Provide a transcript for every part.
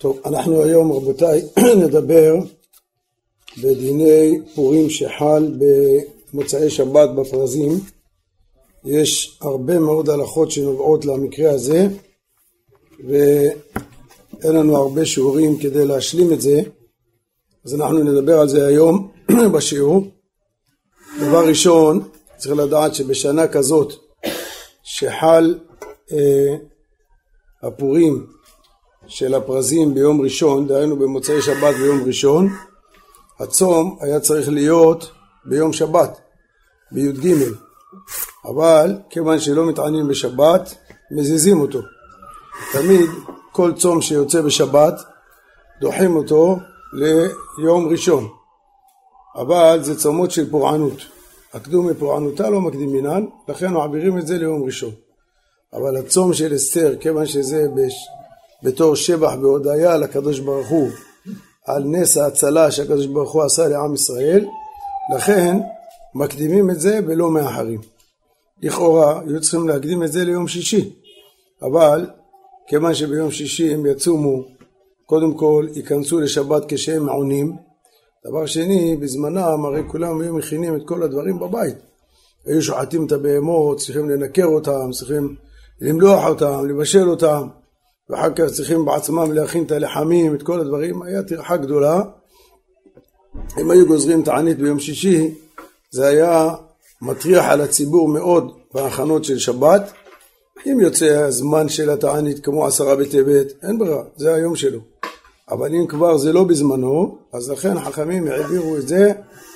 טוב, אנחנו היום רבותיי נדבר בדיני פורים שחל במוצאי שבת בפרזים. יש הרבה מאוד הלכות שנובעות למקרה הזה ואין לנו הרבה שיעורים כדי להשלים את זה אז אנחנו נדבר על זה היום בשיעור. דבר ראשון צריך לדעת שבשנה כזאת שחל אה, הפורים של הפרזים ביום ראשון, דהיינו במוצאי שבת ביום ראשון, הצום היה צריך להיות ביום שבת, בי"ג, אבל כיוון שלא מתענים בשבת, מזיזים אותו. תמיד כל צום שיוצא בשבת, דוחים אותו ליום ראשון, אבל זה צומות של פורענות. הקדום מפורענותה לא מקדימינן, לכן מעבירים את זה ליום ראשון. אבל הצום של אסתר, כיוון שזה. בתור שבח והודיה לקדוש ברוך הוא על נס ההצלה שהקדוש ברוך הוא עשה לעם ישראל, לכן מקדימים את זה ולא מאחרים. לכאורה היו צריכים להקדים את זה ליום שישי, אבל כיוון שביום שישי הם יצומו, קודם כל ייכנסו לשבת כשהם מעונים, דבר שני, בזמנם הרי כולם היו מכינים את כל הדברים בבית. היו שוחטים את הבהמות, צריכים לנקר אותם, צריכים למלוח אותם, לבשל אותם, ואחר כך צריכים בעצמם להכין את הלחמים, את כל הדברים, היה טרחה גדולה. אם היו גוזרים תענית ביום שישי, זה היה מטריח על הציבור מאוד בהכנות של שבת. אם יוצא הזמן של התענית כמו עשרה בטבת, אין ברירה, זה היום שלו. אבל אם כבר זה לא בזמנו, אז לכן חכמים העבירו את זה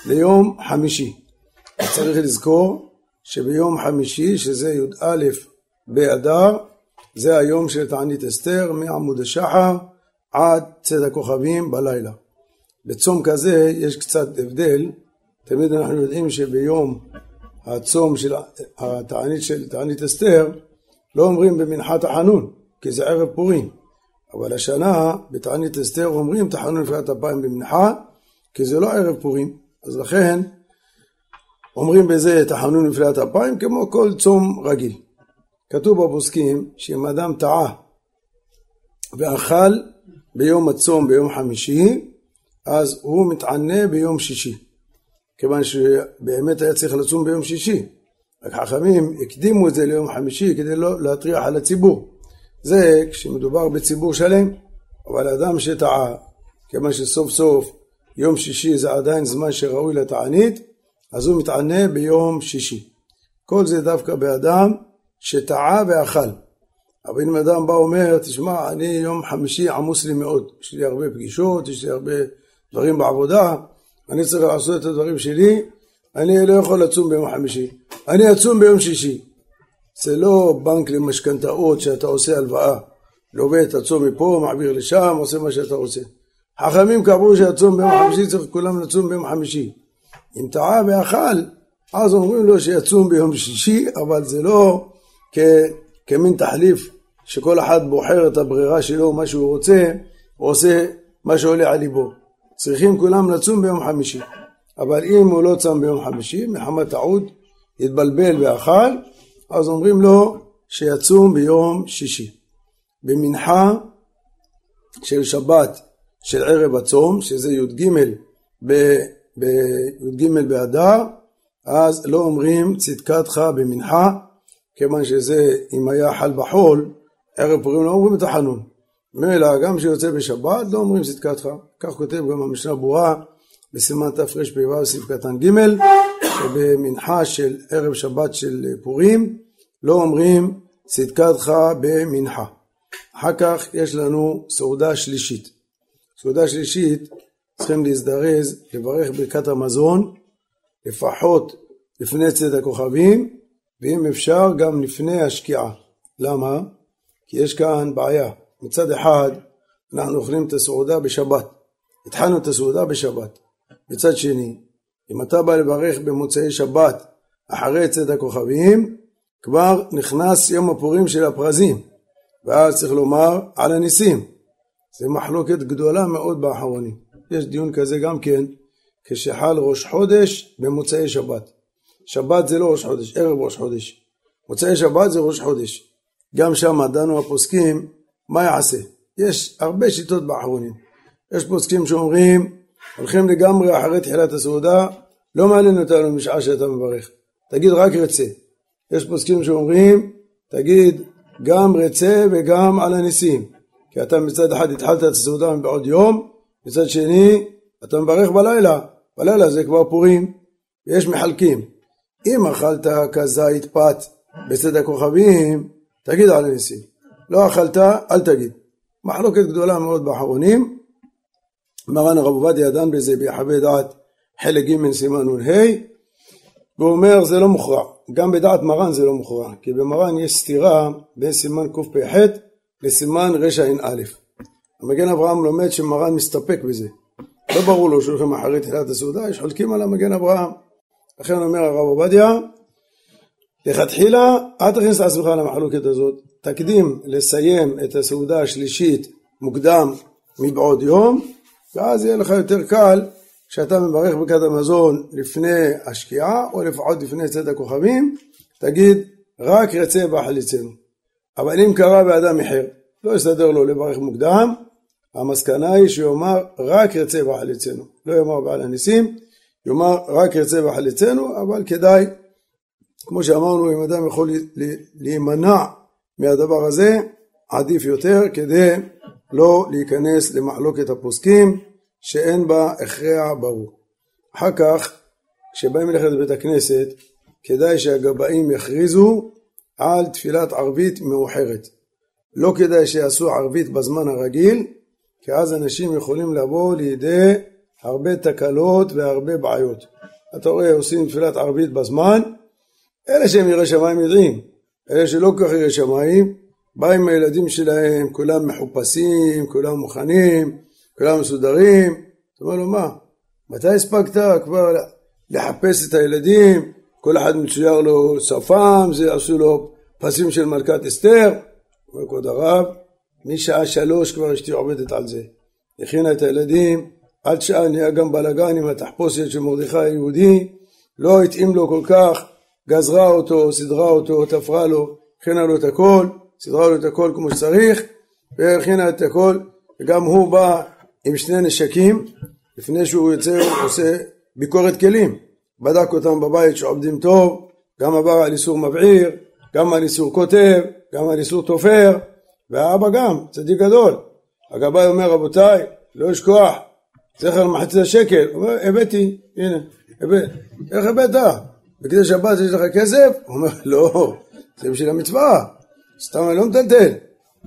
ליום חמישי. צריך לזכור שביום חמישי, שזה י"א באדר, זה היום של תענית אסתר מעמוד השחר עד צד הכוכבים בלילה. בצום כזה יש קצת הבדל, תמיד אנחנו יודעים שביום הצום של התענית של תענית אסתר לא אומרים במנחת החנון, כי זה ערב פורים, אבל השנה בתענית אסתר אומרים תחנון נפילת אפיים במנחה, כי זה לא ערב פורים, אז לכן אומרים בזה תחנון נפילת אפיים כמו כל צום רגיל. כתוב בפוסקים שאם אדם טעה ואכל ביום הצום ביום חמישי, אז הוא מתענה ביום שישי, כיוון שבאמת היה צריך לצום ביום שישי. רק חכמים הקדימו את זה ליום חמישי כדי לא להטריח על הציבור. זה כשמדובר בציבור שלם, אבל אדם שטעה, כיוון שסוף סוף יום שישי זה עדיין זמן שראוי לתענית, אז הוא מתענה ביום שישי. כל זה דווקא באדם שטעה ואכל. אבל אם אדם בא ואומר, תשמע, אני יום חמישי עמוס לי מאוד, יש לי הרבה פגישות, יש לי הרבה דברים בעבודה, אני צריך לעשות את הדברים שלי, אני לא יכול לצום ביום חמישי, אני אצום ביום שישי. זה לא בנק למשכנתאות שאתה עושה הלוואה, לווה הצום מפה, מעביר לשם, עושה מה שאתה רוצה. חכמים קבעו שהצום ביום חמישי צריך כולם לצום ביום חמישי. אם טעה ואכל, אז אומרים לו שיצום ביום שישי, אבל זה לא כ, כמין תחליף שכל אחד בוחר את הברירה שלו, מה שהוא רוצה, הוא עושה מה שעולה על ליבו. צריכים כולם לצום ביום חמישי. אבל אם הוא לא צם ביום חמישי, מחמת טעות, התבלבל ואכל, אז אומרים לו שיצום ביום שישי. במנחה של שבת של ערב הצום, שזה י"ג בי"ג באדר, אז לא אומרים צדקתך במנחה, כיוון שזה, אם היה חל בחול, ערב פורים לא אומרים את החנון. ממילא גם כשיוצא בשבת לא אומרים צדקתך. כך כותב גם המשנה ברורה בסימן תרפ"ו סעיף קטן ג' שבמנחה של ערב שבת של פורים לא אומרים צדקתך במנחה. אחר כך יש לנו סעודה שלישית. סעודה שלישית צריכים להזדרז לברך ברכת המזון לפחות לפני צד הכוכבים ואם אפשר גם לפני השקיעה. למה? כי יש כאן בעיה. מצד אחד אנחנו אוכלים את הסעודה בשבת. התחלנו את הסעודה בשבת. מצד שני, אם אתה בא לברך במוצאי שבת אחרי צד הכוכבים, כבר נכנס יום הפורים של הפרזים, ואז צריך לומר על הניסים. זה מחלוקת גדולה מאוד באחרונים. יש דיון כזה גם כן, כשחל ראש חודש במוצאי שבת. שבת זה לא ראש חודש, ערב ראש חודש. מוצאי שבת זה ראש חודש. גם שם דנו הפוסקים, מה יעשה? יש הרבה שיטות באחרונים. יש פוסקים שאומרים, הולכים לגמרי אחרי תחילת הסעודה, לא מעניין אותנו משעה שאתה מברך, תגיד רק רצה. יש פוסקים שאומרים, תגיד גם רצה וגם על הניסים. כי אתה מצד אחד התחלת את הסעודה בעוד יום, מצד שני אתה מברך בלילה, בלילה זה כבר פורים, ויש מחלקים. אם אכלת כזית פת בצד הכוכבים, תגיד על הניסים. לא אכלת, אל תגיד. מחלוקת גדולה מאוד באחרונים. מרן הרב עובדיה דן בזה ביחווה דעת חלק ג' סימן נ"ה, והוא אומר זה לא מוכרע. גם בדעת מרן זה לא מוכרע, כי במרן יש סתירה בין סימן קפ"ח לסימן רע"א. המגן אברהם לומד שמרן מסתפק בזה. לא ברור לו שהולכים אחרי תחילת הסעודה, יש חולקים על המגן אברהם. לכן אומר הרב עובדיה, לכתחילה אל תכניס את עצמך למחלוקת הזאת, תקדים לסיים את הסעודה השלישית מוקדם מבעוד יום, ואז יהיה לך יותר קל כשאתה מברך ברכת המזון לפני השקיעה, או לפחות לפני צאת הכוכבים, תגיד רק רצה וחליצנו. אבל אם קרה באדם איחר, לא יסתדר לו לברך מוקדם, המסקנה היא שיאמר רק רצה וחליצנו. לא יאמר בעל הניסים, יאמר רק רצה וחליצנו, אבל כדאי, כמו שאמרנו, אם אדם יכול להימנע מהדבר הזה, עדיף יותר כדי לא להיכנס למחלוקת הפוסקים שאין בה הכרע ברור. אחר כך, כשבאים ללכת לבית הכנסת, כדאי שהגבאים יכריזו על תפילת ערבית מאוחרת. לא כדאי שיעשו ערבית בזמן הרגיל, כי אז אנשים יכולים לבוא לידי הרבה תקלות והרבה בעיות. אתה רואה, עושים תפילת ערבית בזמן, אלה שהם יראי שמיים יודעים, אלה שלא כל כך יראי שמיים, באים הילדים שלהם, כולם מחופשים, כולם מוכנים, כולם מסודרים, אתה אומר לו מה, מתי הספקת כבר לחפש את הילדים, כל אחד מצויר לו שפם, זה עשו לו פסים של מלכת אסתר, אומר כבוד הרב, משעה שלוש כבר אשתי עובדת על זה, הכינה את הילדים, עד שעה נהיה גם בלאגן עם התחפושת של מרדכי היהודי, לא התאים לו כל כך, גזרה אותו, סידרה אותו, תפרה לו, הכינה לו את הכל, סידרה לו את הכל כמו שצריך, והכינה את הכל, וגם הוא בא עם שני נשקים, לפני שהוא יוצא הוא עושה ביקורת כלים, בדק אותם בבית שעובדים טוב, גם עבר על איסור מבעיר, גם על איסור כותב, גם על איסור תופר, והאבא גם, צדיק גדול. הגבאי אומר רבותיי, לא לשכוח, על מחצית השקל, הוא אומר הבאתי, הנה, הבאת, איך הבאת? בכדי שבת יש לך כסף? הוא אומר לא, זה בשביל המצווה, סתם אני לא מטלטל.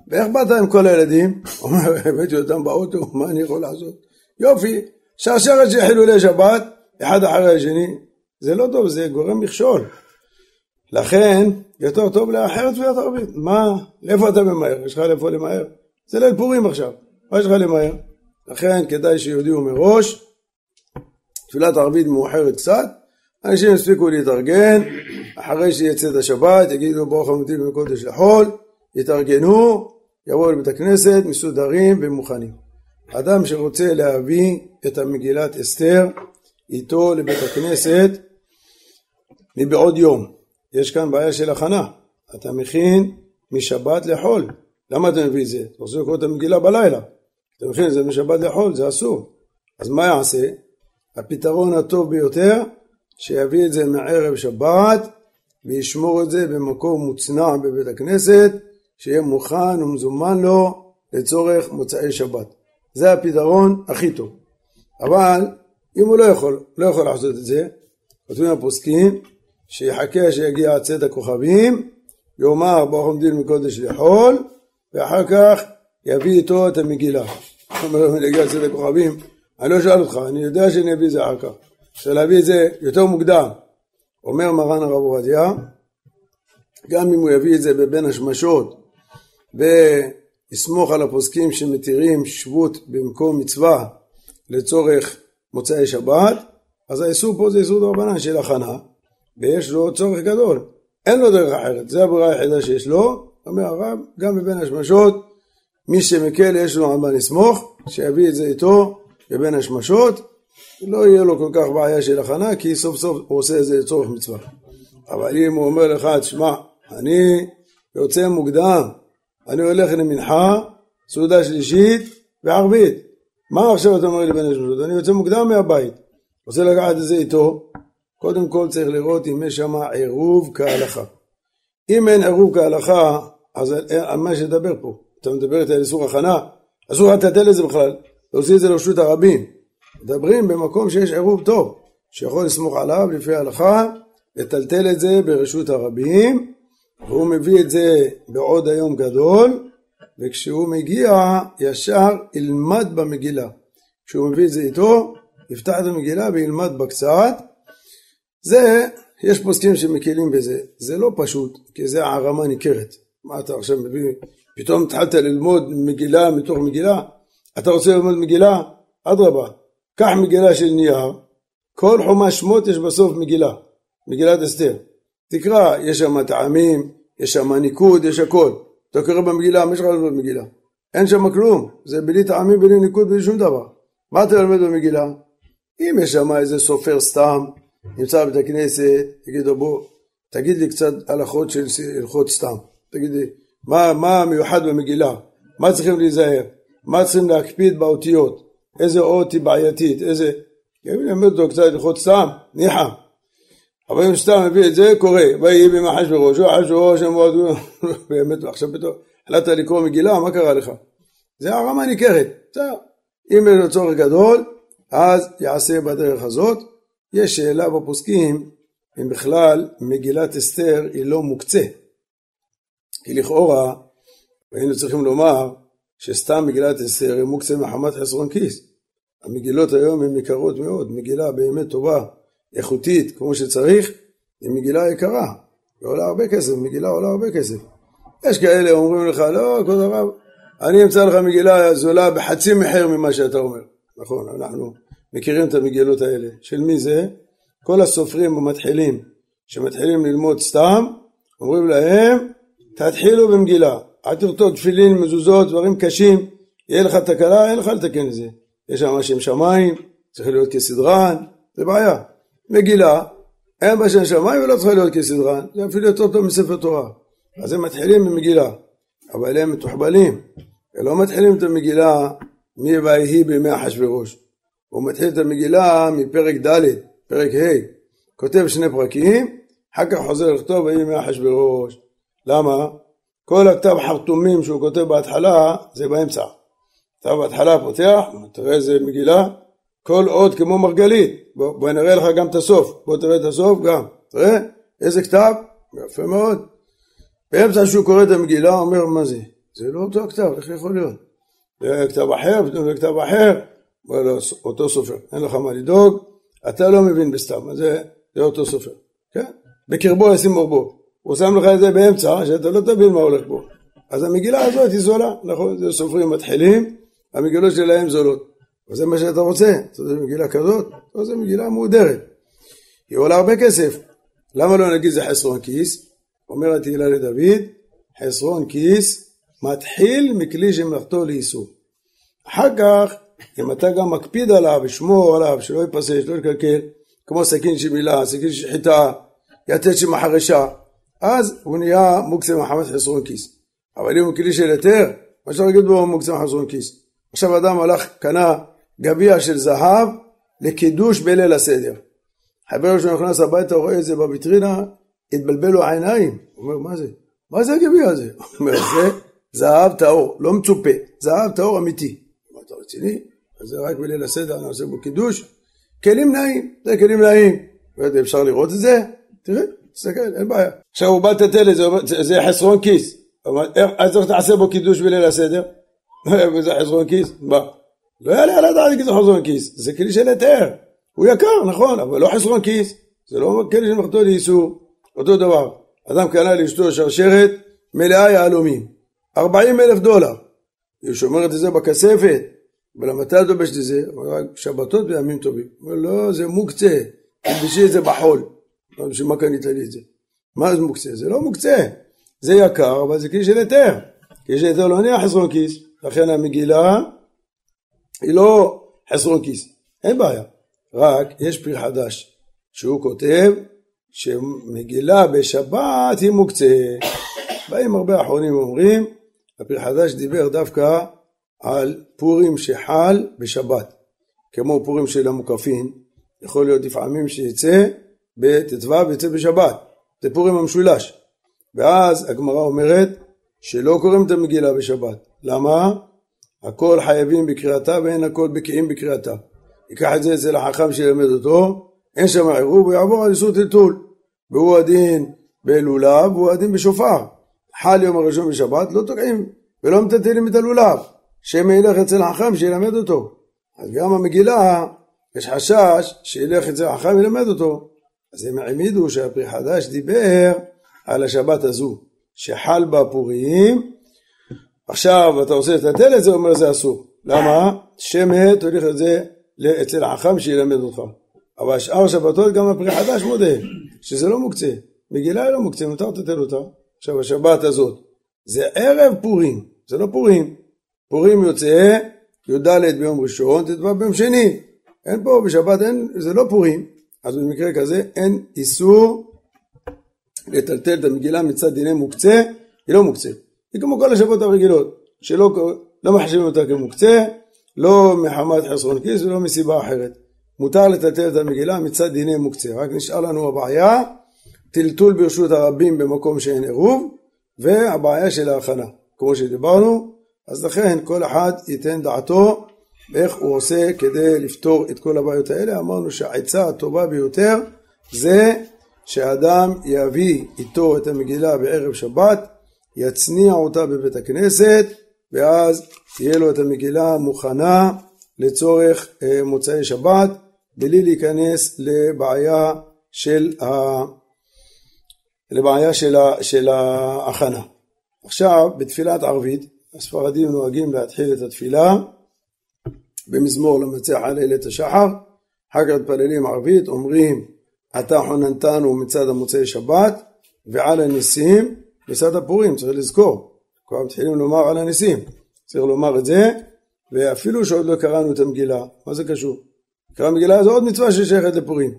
ואיך באת עם כל הילדים? הוא אומר, הבאתי אותם באוטו, מה אני יכול לעשות? יופי, שרשרת של חילולי שבת, אחד אחרי השני, זה לא טוב, זה גורם מכשול. לכן, יותר טוב לאחר תפילת ערבית. מה, לאיפה אתה ממהר? יש לך לאיפה למהר? זה ליל פורים עכשיו, מה יש לך למהר? לכן כדאי שיודיעו מראש, תפילת ערבית מאוחרת קצת, אנשים יספיקו להתארגן, אחרי שיצא את השבת, יגידו ברוך המתים בקודש לחול, יתארגנו, יבואו לבית הכנסת מסודרים ומוכנים. אדם שרוצה להביא את המגילת אסתר איתו לבית הכנסת מבעוד יום. יש כאן בעיה של הכנה. אתה מכין משבת לחול. למה אתה מביא את זה? אתה רוצה לקרוא את המגילה בלילה. אתה מכין את זה משבת לחול, זה אסור. אז מה יעשה? הפתרון הטוב ביותר, שיביא את זה מערב שבת וישמור את זה במקום מוצנע בבית הכנסת שיהיה מוכן ומזומן לו לצורך מוצאי שבת. זה הפתרון הכי טוב. אבל אם הוא לא יכול, לא יכול לעשות את זה, כותבים הפוסקים שיחכה שיגיע צאת הכוכבים, יאמר ברוך עומדים מקודש לחול, ואחר כך יביא איתו את המגילה. אומר לו, יגיע צאת הכוכבים, אני לא שואל אותך, אני יודע שאני אביא את זה אחר כך. אפשר להביא את זה יותר מוקדם. אומר מרן הרב עובדיה, גם אם הוא יביא את זה בבין השמשות ויסמוך על הפוסקים שמתירים שבות במקום מצווה לצורך מוצאי שבת, אז האיסור פה זה איסור דרבנן של הכנה, ויש לו צורך גדול. אין לו דרך אחרת, זו הברירה היחידה שיש לו, אומר הרב, גם בבין השמשות, מי שמקל יש לו על מה לסמוך, שיביא את זה איתו בבין השמשות, לא יהיה לו כל כך בעיה של הכנה, כי סוף סוף הוא עושה את זה לצורך מצווה. אבל אם הוא אומר לך, תשמע, אני יוצא מוקדם, אני הולך למנחה, סעודה שלישית וערבית. מה עכשיו אתה אומר לי השמשות? אני יוצא מוקדם מהבית, רוצה לקחת את זה איתו, קודם כל צריך לראות אם יש שם עירוב כהלכה. אם אין עירוב כהלכה, אז על מה יש לדבר פה? אתה מדבר איתי על איסור הכנה? אסור לטלטל את זה בכלל, להוציא את זה לרשות הרבים. מדברים במקום שיש עירוב טוב, שיכול לסמוך עליו לפי ההלכה, לטלטל את זה ברשות הרבים, והוא מביא את זה בעוד היום גדול, וכשהוא מגיע ישר ילמד במגילה. כשהוא מביא את זה איתו, יפתח את המגילה וילמד בה קצת. זה, יש פוסקים שמקלים בזה, זה לא פשוט, כי זה הערמה ניכרת. מה אתה עכשיו מביא, פתאום התחלת ללמוד מגילה מתוך מגילה? אתה רוצה ללמוד מגילה? אדרבה, קח מגילה של נייר, כל חומש שמות יש בסוף מגילה, מגילת אסתר. תקרא, יש שם טעמים, יש שם ניקוד, יש הכל. אתה קורא במגילה, מה יש לך ללמוד במגילה? אין שם כלום, זה בלי טעמים, בלי ניקוד, בלי שום דבר. מה אתה לומד במגילה? אם יש שם איזה סופר סתם, נמצא בבית הכנסת, תגיד לו בוא, תגיד לי קצת הלכות של הלכות סתם. תגיד לי, מה, מה מיוחד במגילה? מה צריכים להיזהר? מה צריכים להקפיד באותיות? איזה אות היא בעייתית? איזה... אני אלמד אותו קצת הלכות סתם, ניחא. אבל אם סתם מביא את זה, קורה, ויהי במחש בראשו, חש בראשו, באמת, עכשיו פתאום החלטת לקרוא מגילה, מה קרה לך? זה הרמה ניכרת, בסדר. אם יש לו צורך גדול, אז יעשה בדרך הזאת. יש שאלה בפוסקים, אם בכלל מגילת אסתר היא לא מוקצה. כי לכאורה, היינו צריכים לומר שסתם מגילת אסתר היא מוקצה מחמת חסרון כיס. המגילות היום הן יקרות מאוד, מגילה באמת טובה, איכותית, כמו שצריך, היא מגילה יקרה, היא עולה הרבה כסף, מגילה עולה הרבה כסף. יש כאלה אומרים לך, לא, כבוד הרב, אני אמצא לך מגילה זולה בחצי מחיר ממה שאתה אומר. נכון, אנחנו מכירים את המגילות האלה. של מי זה? כל הסופרים המתחילים, שמתחילים ללמוד סתם, אומרים להם, תתחילו במגילה. אל תרתור תפילין, מזוזות, דברים קשים, יהיה לך תקלה, אין לך לתקן את זה. יש שם שם שמיים, צריך להיות כסדרן, זה בעיה. מגילה, אין בה שם שמיים ולא צריכה להיות כסדרן, זה אפילו יותר טוב מספר תורה. אז הם מתחילים במגילה, אבל הם מתוחבלים, הם לא מתחילים את המגילה מי ויהי בימי אחשוורוש. הוא מתחיל את המגילה מפרק ד', פרק ה', כותב שני פרקים, אחר כך חוזר לכתוב ויהי בימי אחשוורוש. למה? כל הכתב חרטומים שהוא כותב בהתחלה זה באמצע. אתה בהתחלה פותח, תראה איזה מגילה, כל עוד כמו מרגלית, בוא, בוא נראה לך גם את הסוף, בוא תראה את הסוף גם, תראה איזה כתב, יפה מאוד. באמצע שהוא קורא את המגילה הוא אומר מה זה? זה לא אותו הכתב, איך יכול להיות? זה כתב אחר, זה כתב אחר, לא, אותו סופר, אין לך מה לדאוג, אתה לא מבין בסתם, זה, זה אותו סופר, כן? בקרבו ישים אורבו, הוא שם לך את זה באמצע, שאתה לא תבין מה הולך בו. אז המגילה הזאת היא זולה, נכון? זה סופרים מתחילים, המגילות שלהם זולות. וזה מה שאתה רוצה, אתה רוצה מגילה כזאת? לא, זה מגילה מהודרת. היא עולה הרבה כסף. למה לא נגיד זה חסרון כיס? אומרת תהילה לדוד, חסרון כיס מתחיל מכלי שמלאכתו לאיסור. אחר כך, אם אתה גם מקפיד עליו ושמור עליו, שלא ייפסש, שלא יקלקל, כמו סכין של מילה, סכין של חיטה, יתד של מחרשה, אז הוא נהיה מוקצה מחמת חסרון כיס. אבל אם הוא כלי של היתר, מה שאתה להגיד בו מוקצה מחסרון כיס. עכשיו אדם הלך, קנה גביע של זהב לקידוש בליל הסדר. חבר שלו נכנס הביתה, רואה את זה בוויטרינה, התבלבל לו העיניים. הוא אומר, מה זה? מה זה הגביע הזה? הוא אומר, זה זהב טהור, לא מצופה, זהב טהור אמיתי. מה אתה רציני? אז זה רק בליל הסדר, אני עושה בו קידוש. כלים נעים, זה כלים נעים. אפשר לראות את זה? תראה, תסתכל, אין בעיה. עכשיו הוא בא לטטל את זה, זה חסרון כיס. אז איך תעשה בו קידוש בליל הסדר? וזה חסרון כיס? מה? לא יעלה על הדעת כי זה חסרון כיס, זה כלי של היתר, הוא יקר, נכון, אבל לא חסרון כיס, זה לא כלי שמחתו לאיסור, אותו דבר, אדם קנה לאשתו שרשרת מלאה יהלומים, 40 אלף דולר, היא שומרת את זה בכספת, אבל מתי את לובשת את זה? שבתות וימים טובים. הוא אומר, לא, זה מוקצה, תלבשי את זה בחול. לא, בשביל מה קנית לי את זה? מה זה מוקצה? זה לא מוקצה, זה יקר, אבל זה כלי של היתר. כלי של היתר לא נהיה חסרון כיס, לכן המגילה היא לא חסרון כיס, אין בעיה, רק יש פרי חדש שהוא כותב שמגילה בשבת היא מוקצה. באים הרבה אחרונים ואומרים הפרי חדש דיבר דווקא על פורים שחל בשבת, כמו פורים של המוקפין, יכול להיות לפעמים שיצא בט"ו ויצא בשבת, זה פורים המשולש. ואז הגמרא אומרת שלא קוראים את המגילה בשבת. למה? הכל חייבים בקריאתה ואין הכל בקיאים בקריאתה. ייקח את זה אצל החכם שילמד אותו, אין שם עירוב, הוא יעבור על איסור טלטול. והוא הדין בלולב והוא הדין בשופר. חל יום הראשון בשבת, לא תוקעים ולא מטלטלים את הלולב. שמא ילך אצל החכם שילמד אותו. אז גם המגילה, יש חשש שילך אצל החכם וילמד אותו. אז הם העמידו שהפרי חדש דיבר על השבת הזו, שחל בה פורים, עכשיו אתה רוצה לטלטל את זה, אומר זה אסור. למה? שמא תוליך את זה אצל החכם שילמד אותך. אבל שאר שבתות גם הפרי חדש מודה, שזה לא מוקצה. מגילה לא מוקצה, מותר לטלטל אותה. עכשיו השבת הזאת, זה ערב פורים, זה לא פורים. פורים יוצא י"ד ביום ראשון, ט"ו ביום שני. אין פה בשבת, אין, זה לא פורים. אז במקרה כזה אין איסור לטלטל את המגילה מצד דיני מוקצה, היא לא מוקצה. היא כמו כל השבועות הרגילות, שלא לא מחשיבים אותה כמוקצה, לא מחמת חסרון כיס ולא מסיבה אחרת. מותר לטלטל את המגילה מצד דיני מוקצה. רק נשאר לנו הבעיה, טלטול ברשות הרבים במקום שאין עירוב, והבעיה של ההכנה. כמו שדיברנו, אז לכן כל אחד ייתן דעתו איך הוא עושה כדי לפתור את כל הבעיות האלה. אמרנו שהעצה הטובה ביותר זה שאדם יביא איתו את המגילה בערב שבת, יצניע אותה בבית הכנסת, ואז תהיה לו את המגילה מוכנה לצורך אה, מוצאי שבת, בלי להיכנס לבעיה של, ה... לבעיה של, ה... של ההכנה. עכשיו, בתפילת ערבית, הספרדים נוהגים להתחיל את התפילה במזמור למצח על איילת השחר, אחר כך מתפללים ערבית, אומרים אתה חוננתנו מצד המוצאי שבת ועל הניסים. מצד הפורים, צריך לזכור, כבר מתחילים לומר על הניסים, צריך לומר את זה, ואפילו שעוד לא קראנו את המגילה, מה זה קשור? קרא מגילה זו עוד מצווה ששייכת לפורים,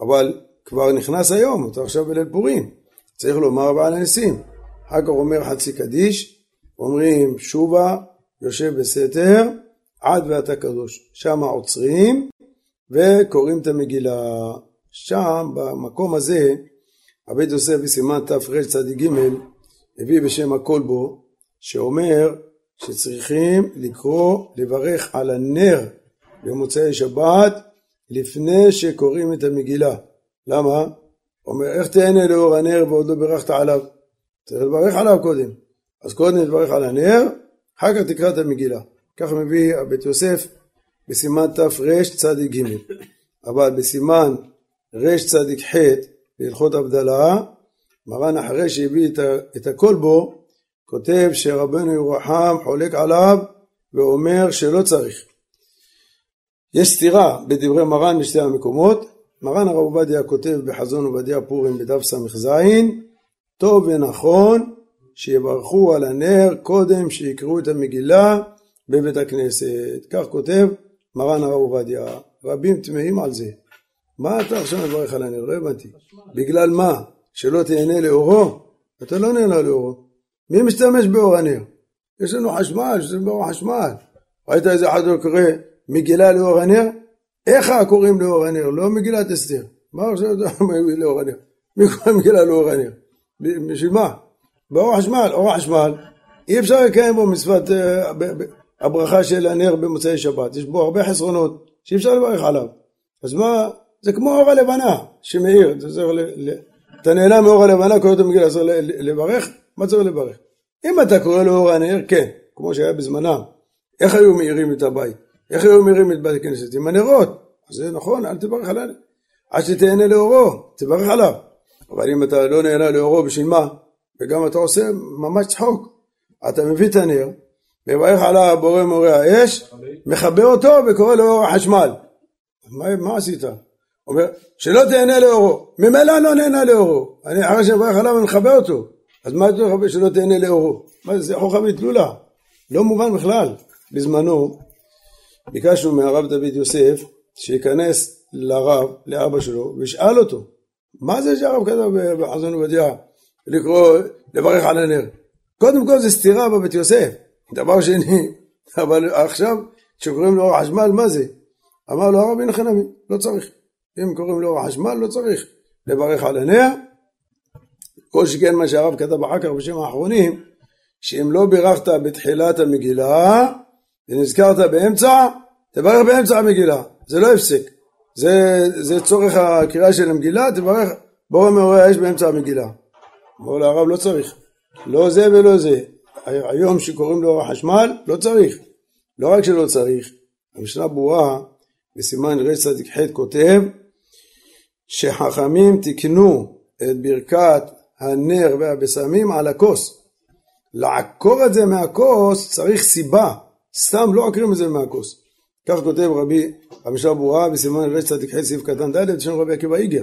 אבל כבר נכנס היום, אתה עכשיו בליל פורים, צריך לומר ועל הניסים. אחר כך אומר חצי קדיש, אומרים שובה, יושב בסתר, עד ואתה קדוש. שם עוצרים וקוראים את המגילה. שם, במקום הזה, הבית יוסף בסימן תרצ"ג הביא בשם הכל בו, שאומר שצריכים לקרוא, לברך על הנר במוצאי שבת לפני שקוראים את המגילה. למה? אומר, איך תהנה לאור הנר ועוד לא בירכת עליו? צריך לברך עליו קודם. אז קודם תברך על הנר, אחר כך תקרא את המגילה. כך מביא הבית יוסף בסימן תרצ"ג. אבל בסימן רצ"ח בהלכות הבדלה, מרן אחרי שהביא את הכל בו, כותב שרבנו ירוחם חולק עליו ואומר שלא צריך. יש סתירה בדברי מרן בשתי המקומות. מרן הרב עובדיה כותב בחזון עובדיה פורים בדף ס"ז טוב ונכון שיברכו על הנר קודם שיקראו את המגילה בבית הכנסת. כך כותב מרן הרב עובדיה. רבים תמהים על זה. מה אתה עכשיו מברך על הנר? לא הבנתי. בגלל מה? שלא תהנה לאורו? אתה לא נהנה לאורו. מי משתמש באור הנר? יש לנו חשמל, יש לנו באור חשמל. ראית איזה אחד קורא מגילה לאור הנר? איך קוראים לאור הנר? לא מגילת אסתר. מה עכשיו אתה אומר לאור הנר? מי קורא מגילה לאור הנר? בשביל מה? באור החשמל, אור החשמל, אי אפשר לקיים בו מצוות אה, הברכה של הנר במוצאי שבת, יש בו הרבה חסרונות שאי אפשר לברך עליו. אז מה, זה כמו אור הלבנה שמאיר, אתה נהנה מאור הלבנה, קורא את המגילה, צריך לברך? מה צריך לברך? אם אתה קורא לאור הנר, כן, כמו שהיה בזמנם. איך היו מאירים את הבית? איך היו מאירים את בית הכנסת? עם הנרות. אז זה נכון, אל תברך עליו. עד שתהנה לאורו, תברך עליו. אבל אם אתה לא נהנה לאורו, בשביל מה? וגם אתה עושה ממש צחוק. אתה מביא את הנר, מברך עליו בורא מורה האש, מכבה אותו וקורא לאור החשמל. מה, מה עשית? אומר, שלא תהנה לאורו. ממילא לא נהנה לאורו. אני אחרי שאני מברך עליו אני מכבה אותו. אז מה אתה מכבה שלא תהנה לאורו? מה זה, זה חוכא ואטלולא. לא מובן בכלל. בזמנו ביקשנו מהרב דוד יוסף שייכנס לרב, לאבא שלו, וישאל אותו, מה זה שהרב כתב בחזון עובדיה לקרוא, לברך על הנר? קודם כל זה סתירה בבית יוסף. דבר שני, אבל עכשיו כשקוראים לאור החשמל, מה זה? אמר לו הרבי נחנמי, לא צריך. אם קוראים לאור החשמל, לא צריך לברך על הנר. כל שכן מה שהרב כתב אחר כך בשם האחרונים, שאם לא בירכת בתחילת המגילה ונזכרת באמצע, תברך באמצע המגילה, זה לא הפסק. זה, זה צורך הקריאה של המגילה, תברך בורא מעוררי האש באמצע המגילה. אמרו להרב לא צריך, לא זה ולא זה. היום שקוראים לאור החשמל, לא צריך. לא רק שלא צריך, המשנה ברורה בסימן רצ"ח כותב שחכמים תיקנו את ברכת הנר והבשמים על הכוס. לעקור את זה מהכוס צריך סיבה, סתם לא עקרים את זה מהכוס. כך כותב רבי המשנה ברורה בסימן רצ"ח סעיף קטן ד' של רבי עקיבא איגר.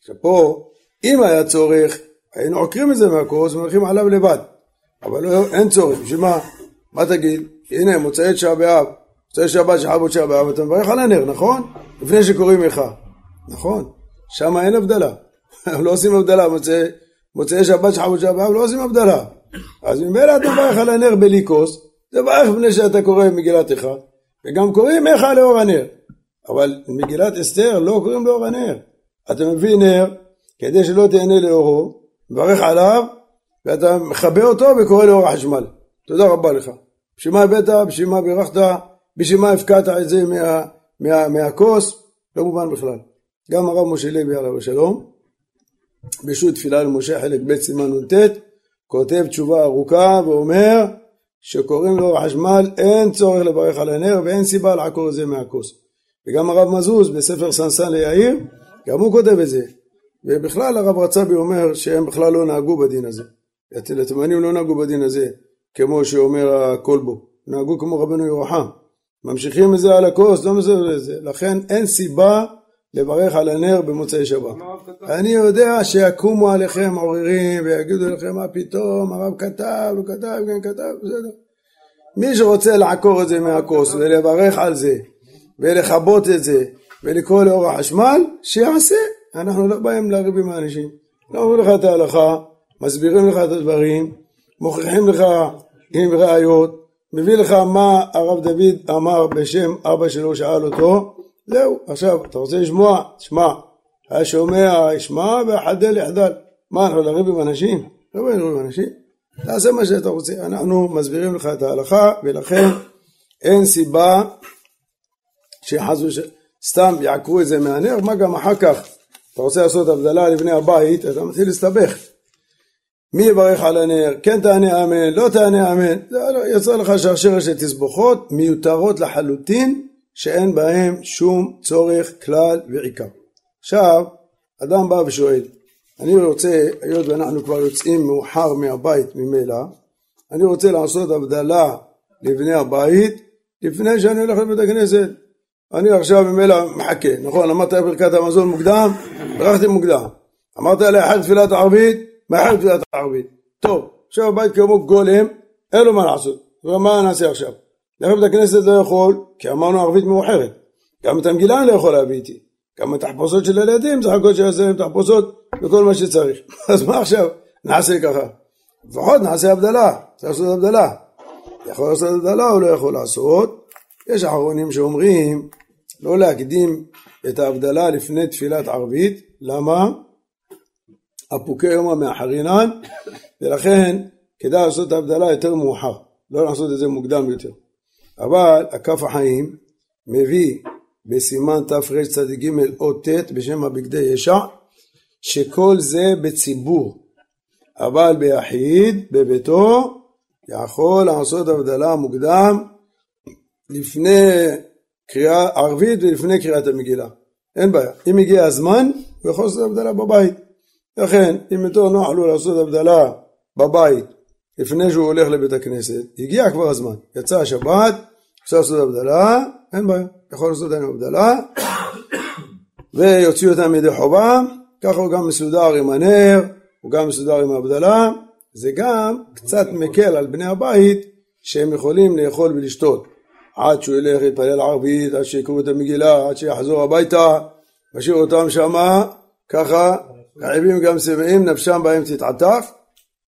עכשיו פה, אם היה צורך, היינו עוקרים את זה מהכוס ומלכים עליו לבד. אבל לא, אין צורך, בשביל מה? מה תגיד? הנה מוצאי תשעה באב, מוצאי שבת שחר תשעה באב, אתה מברך על הנר, נכון? לפני שקוראים לך. נכון, שם אין הבדלה. לא עושים הבדלה, מוצאי, מוצאי שבת שחר תשעה באב לא עושים הבדלה. אז ממילא אתה מברך על הנר בלי כוס, תברך לפני שאתה קורא מגילתך, וגם קוראים איך לאור הנר. אבל מגילת אסתר לא קוראים לאור הנר. אתה מביא נר כדי שלא תהנה לאורו, מברך עליו, ואתה מכבה אותו וקורא לאור החשמל. תודה רבה לך. בשביל מה הבאת, בשביל מה בירכת, בשביל מה הפקעת את זה מה, מה, מהכוס, לא מובן בכלל. גם הרב משה לוי עליו השלום, בשו"ת תפילה למשה חלק ב' סימן נ"ט, כותב תשובה ארוכה ואומר שקוראים לו חשמל אין צורך לברך על הנר ואין סיבה לעקור את זה מהכוס. וגם הרב מזוז בספר סנסן ליאיר, גם הוא כותב את זה. ובכלל הרב רצבי אומר שהם בכלל לא נהגו בדין הזה. התימנים לא נהגו בדין הזה. כמו שאומר הכלבו, נהגו כמו רבנו ירוחם, ממשיכים את זה על הכוס, לא מסתובב לזה, לכן אין סיבה לברך על הנר במוצאי שבת. אני יודע שיקומו עליכם עוררים ויגידו לכם מה פתאום, הרב כתב, הוא כתב, כן כתב, בסדר. מי שרוצה לעקור את זה מהכוס ולברך על זה ולכבות את זה ולקרוא לאור החשמל, שיעשה. אנחנו לא באים לריב עם האנשים. לא אומרים לך את ההלכה, מסבירים לך את הדברים, מוכיחים לך עם ראיות, מביא לך מה הרב דוד אמר בשם אבא שלו שאל אותו, זהו, עכשיו אתה רוצה לשמוע? תשמע, השומע ישמע והחדל יחדל. מה אנחנו נריב עם אנשים? לא לריב עם אנשים, תעשה מה שאתה רוצה, אנחנו מסבירים לך את ההלכה ולכן אין סיבה שחס ושלום סתם יעקרו את זה מהנר, מה גם אחר כך אתה רוצה לעשות הבדלה לבני הבית, אתה מתחיל להסתבך מי יברך על הנר, כן תענה אמן, לא תענה אמן, לא, יצא לך שרשרת של תסבוכות מיותרות לחלוטין, שאין בהם שום צורך כלל ועיקר. עכשיו, אדם בא ושואל, אני רוצה, היות ואנחנו כבר יוצאים מאוחר מהבית ממילא, אני רוצה לעשות הבדלה לבני הבית לפני שאני הולך לבית הכנסת. אני עכשיו ממילא מחכה, נכון? אמרת ברכת המזון מוקדם, ברכתי מוקדם. אמרת לאחד תפילת ערבית, מאחר תפילת הערבית. טוב, עכשיו הבית כמו גולם, אין לו מה לעשות. ומה נעשה עכשיו? ללכת בית הכנסת לא יכול, כי אמרנו ערבית מאוחרת. גם את המגילה אני לא יכול להביא איתי. גם התחפושות של הילדים, צריך הכל שיעשה להם תחפושות וכל מה שצריך. אז מה עכשיו? נעשה ככה. לפחות נעשה הבדלה, צריך לעשות הבדלה. יכול לעשות הבדלה או לא יכול לעשות? יש אחרונים שאומרים לא להקדים את ההבדלה לפני תפילת ערבית, למה? הפוקי יומא מאחרינן, ולכן כדאי לעשות את ההבדלה יותר מאוחר, לא לעשות את זה מוקדם יותר. אבל הכף החיים מביא בסימן תרצ"ג אות ט' בשם הבגדי ישע, שכל זה בציבור, אבל ביחיד, בביתו, יכול לעשות הבדלה מוקדם לפני קריאה ערבית ולפני קריאת המגילה. אין בעיה. אם הגיע הזמן, הוא יכול לעשות הבדלה בבית. לכן, אם יותר נוח לו לעשות הבדלה בבית לפני שהוא הולך לבית הכנסת, הגיע כבר הזמן, יצא השבת, אפשר לעשות הבדלה, אין בעיה, יכול לעשות להם הבדלה, ויוציאו אותם מידי חובה, ככה הוא גם מסודר עם הנר, הוא גם מסודר עם ההבדלה, זה גם קצת מקל על בני הבית שהם יכולים לאכול ולשתות. עד שהוא ילך להתפלל ערבית, עד שיקראו את המגילה, עד שיחזור הביתה, משאיר אותם שמה, ככה רעבים גם שבעים נפשם בהם תתעטף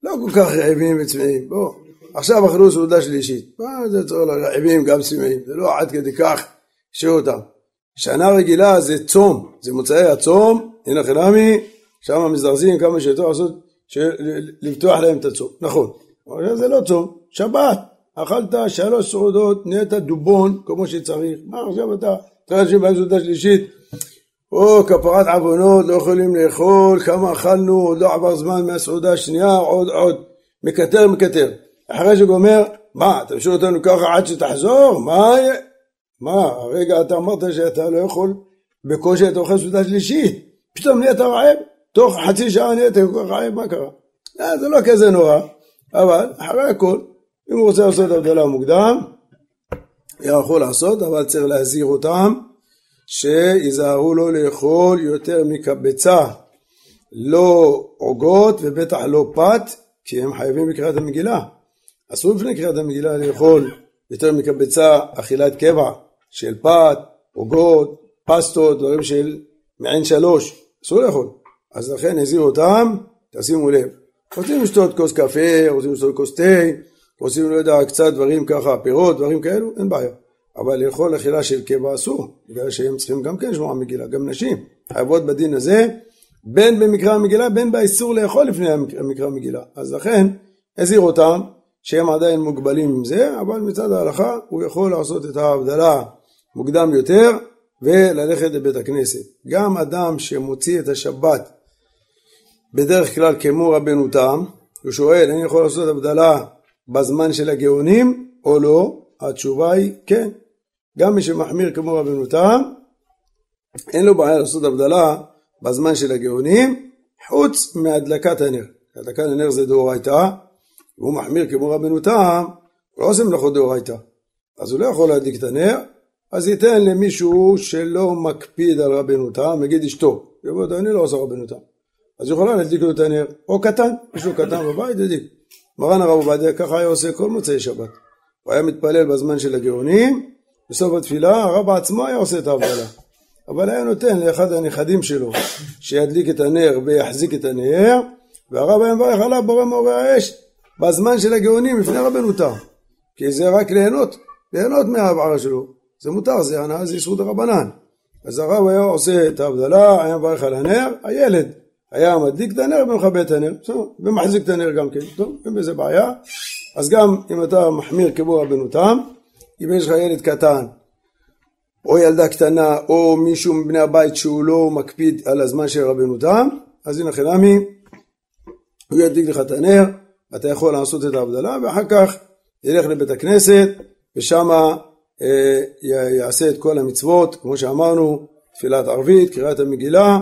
לא כל כך רעבים וצמאים, בוא, עכשיו אכלו סעודה שלישית, מה זה צריך לרעבים גם צמאים, זה לא עד כדי כך השאיר אותם. שנה רגילה זה צום, זה מוצאי הצום, הנה חינמי, שם מזרזים כמה שיותר לעשות, לפתוח להם את הצום, נכון, אבל זה לא צום, שבת, אכלת שלוש סעודות, נהיית דובון כמו שצריך, מה עכשיו אתה, אתה יושב בסעודה שלישית, או כפרת עוונות, לא יכולים לאכול, כמה אכלנו, עוד לא עבר זמן מהסעודה השנייה, עוד עוד, מקטר מקטר. אחרי שהוא גומר, מה, אתה משאיר אותנו ככה עד שתחזור? מה? מה, הרגע אתה אמרת שאתה לא יכול, בקושי אתה אוכל סעודה שלישית, פתאום נהיית רעב, תוך חצי שעה נהיית כל כך רעב, מה קרה? אה, זה לא כזה נורא, אבל אחרי הכל, אם הוא רוצה לעשות הבדלה מוקדם, יכול לעשות, אבל צריך להזהיר אותם שיזהרו לו לאכול יותר מקבצה, לא עוגות ובטח לא פת, כי הם חייבים בקריאת המגילה. אסור לפני קריאת המגילה לאכול יותר מקבצה אכילת קבע של פת, עוגות, פסטות, דברים של מעין שלוש, אסור לאכול. אז לכן הזהירו אותם, תשימו לב. רוצים לשתות כוס קפה, רוצים לשתות כוס תה, רוצים, לא יודע, קצת דברים ככה, פירות, דברים כאלו, אין בעיה. אבל לאכול אכילה של קבע אסור, בגלל שהם צריכים גם כן לשמוע מגילה, גם נשים חייבות בדין הזה, בין במקרא המגילה, בין באיסור לאכול לפני המקרא המגילה. אז לכן, הזהיר אותם שהם עדיין מוגבלים עם זה, אבל מצד ההלכה הוא יכול לעשות את ההבדלה מוקדם יותר וללכת לבית הכנסת. גם אדם שמוציא את השבת בדרך כלל כמו רבנו תם, הוא שואל, אני יכול לעשות הבדלה בזמן של הגאונים או לא? התשובה היא כן. גם מי שמחמיר כמו רבנו תם, אין לו בעיה לעשות הבדלה בזמן של הגאונים, חוץ מהדלקת הנר. הדלקת הנר זה דאורייתא, והוא מחמיר כמו רבנו תם, הוא לא עושה מלאכות דאורייתא. אז הוא לא יכול להדליק את הנר, אז ייתן למישהו שלא מקפיד על רבנו תם, נגיד אשתו, יבוא, אני לא עושה רבנו תם. אז יכולה להדליק לו את הנר, או קטן, מישהו קטן בבית, ידליק. מרן הרב עובדיה ככה היה עושה כל מוצאי שבת. הוא היה מתפלל בזמן של הגאונים, בסוף התפילה הרב עצמו היה עושה את ההבדלה. אבל היה נותן לאחד הנכדים שלו שידליק את הנר ויחזיק את הנר, והרב היה מברך עליו בורא מאורי האש בזמן של הגאונים לפני רבנו. כי זה רק ליהנות, ליהנות מההבערה שלו. זה מותר, זה הנאה, זה יסוד הרבנן. אז הרב היה עושה את ההבדלה, היה מברך על הנר, הילד היה מדליק את הנר ומכבה את הנר, ומחזיק את הנר גם כן, טוב, אין בזה בעיה. אז גם אם אתה מחמיר כמו רבנו אם יש לך ילד קטן, או ילדה קטנה, או מישהו מבני הבית שהוא לא מקפיד על הזמן של רבנו תם, אז הנה חינמי, הוא ידליק לך את הנר, אתה יכול לעשות את ההבדלה, ואחר כך ילך לבית הכנסת, ושם אה, יעשה את כל המצוות, כמו שאמרנו, תפילת ערבית, קריאת המגילה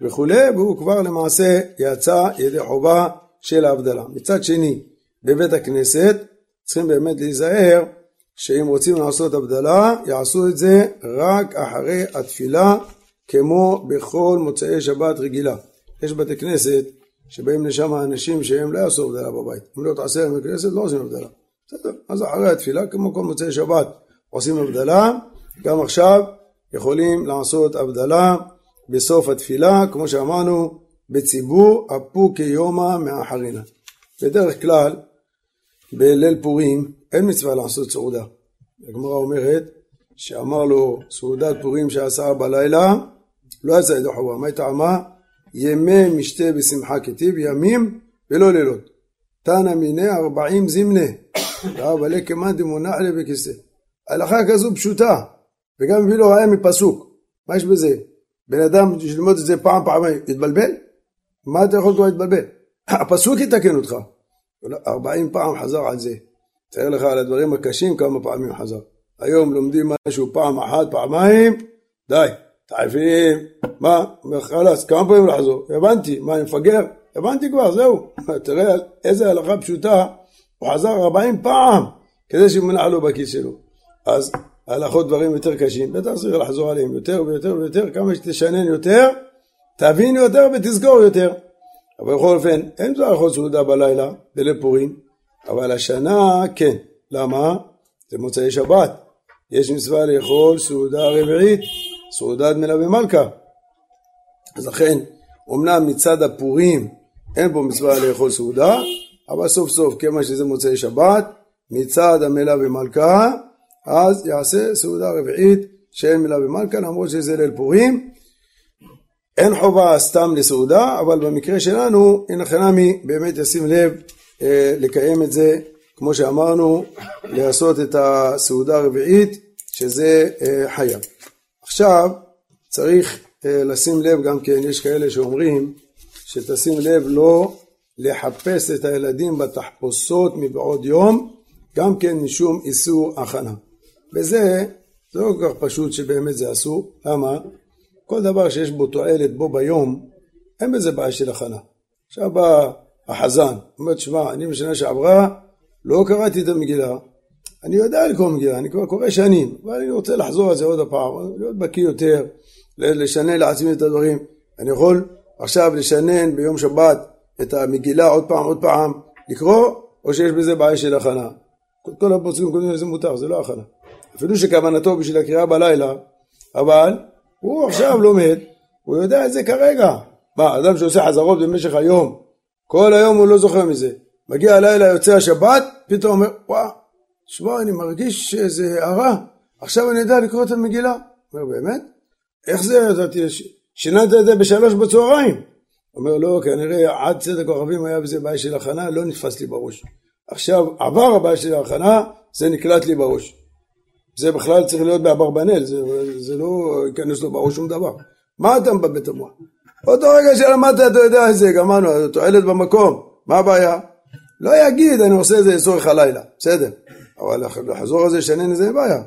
וכולי, והוא כבר למעשה יצא ידי חובה של ההבדלה. מצד שני, בבית הכנסת צריכים באמת להיזהר שאם רוצים לעשות הבדלה, יעשו את זה רק אחרי התפילה, כמו בכל מוצאי שבת רגילה. יש בתי כנסת שבאים לשם אנשים שהם לא יעשו הבדלה בבית. אם לא תעשה להם בכנסת, לא עושים הבדלה. בסדר, אז אחרי התפילה, כמו כל מוצאי שבת, עושים הבדלה, גם עכשיו יכולים לעשות הבדלה בסוף התפילה, כמו שאמרנו, בציבור אפו כיומא מאחרינה. בדרך כלל, בליל פורים, אין מצווה לעשות סעודה. הגמרא אומרת שאמר לו סעודת פורים שעשה בלילה, לא יצא ידי חובה. מה טעמה? ימי משתה בשמחה כתיב, ימים ולא לילות. תנא מיניה ארבעים זמנה, ואב עלי כמאן דמונח לי בכיסא. הלכה כזו פשוטה, וגם מביא לו ראיה מפסוק. מה יש בזה? בן אדם ללמוד את זה פעם פעמיים, יתבלבל? מה אתה יכול כבר להתבלבל? הפסוק יתקן אותך. ארבעים פעם חזר על זה. תאר לך על הדברים הקשים כמה פעמים חזר. היום לומדים משהו פעם אחת, פעמיים, די, תעייפים, מה, חלאס, כמה פעמים לחזור? הבנתי, מה, אני מפגר? הבנתי כבר, זהו. תראה איזה הלכה פשוטה, הוא חזר ארבעים פעם כדי שימנע לו בכיס שלו. אז הלכות דברים יותר קשים, בטח צריך לחזור עליהם יותר ויותר ויותר, כמה שתשנן יותר, תבין יותר ותזכור יותר. אבל בכל אופן, אין זה הלכות סעודה בלילה, בליל פורים, אבל השנה כן. למה? זה מוצאי שבת. יש מצווה לאכול סעודה רביעית, סעודת מלווה מלכה. אז לכן, אמנם מצד הפורים אין פה מצווה לאכול סעודה, אבל סוף סוף, כיוון שזה מוצאי שבת, מצד המלה במלכה, אז יעשה סעודה רביעית שאין מילה במלכה, למרות שזה ליל פורים. אין חובה סתם לסעודה, אבל במקרה שלנו, הנה חנמי באמת ישים לב לקיים את זה, כמו שאמרנו, לעשות את הסעודה הרביעית, שזה אה, חייב. עכשיו, צריך אה, לשים לב גם כן, יש כאלה שאומרים שתשים לב לא לחפש את הילדים בתחפושות מבעוד יום, גם כן משום איסור הכנה. וזה, זה לא כל כך פשוט שבאמת זה אסור, למה? כל דבר שיש בו תועלת בו ביום, אין בזה בעיה של הכנה. עכשיו בא החזן, אומר, תשמע, אני בשנה שעברה לא קראתי את המגילה, אני יודע לקרוא מגילה, אני כבר קורא שנים, אבל אני רוצה לחזור על זה עוד הפעם, להיות בקיא יותר, לשנן לעצמי את הדברים. אני יכול עכשיו לשנן ביום שבת את המגילה עוד פעם, עוד פעם, לקרוא, או שיש בזה בעיה של הכנה. כל הפוסקים קודמים לזה מותר, זה לא הכנה. אפילו שכוונתו בשביל הקריאה בלילה, אבל הוא עכשיו לומד, הוא יודע את זה כרגע. מה, אדם שעושה חזרות במשך היום, כל היום הוא לא זוכר מזה. מגיע הלילה, יוצא השבת, פתאום אומר, וואו, תשמע, אני מרגיש שזה הרע, עכשיו אני יודע לקרוא את המגילה. אומר, באמת? איך זה, אתה שיננת את זה בשלוש בצהריים? אומר, לא, כנראה עד צדק כוכבים היה בזה בעיה של הכנה, לא נתפס לי בראש. עכשיו עבר הבעיה של ההכנה, זה נקלט לי בראש. זה בכלל צריך להיות באברבנל, זה, זה לא ייכנס לו בראש שום דבר. מה אתה מבלבל את המוח? אותו רגע שלמדת אתה יודע את זה, גמרנו, תועלת במקום, מה הבעיה? לא יגיד אני עושה את זה לצורך הלילה, בסדר, אבל לחזור על זה שנים זה בעיה.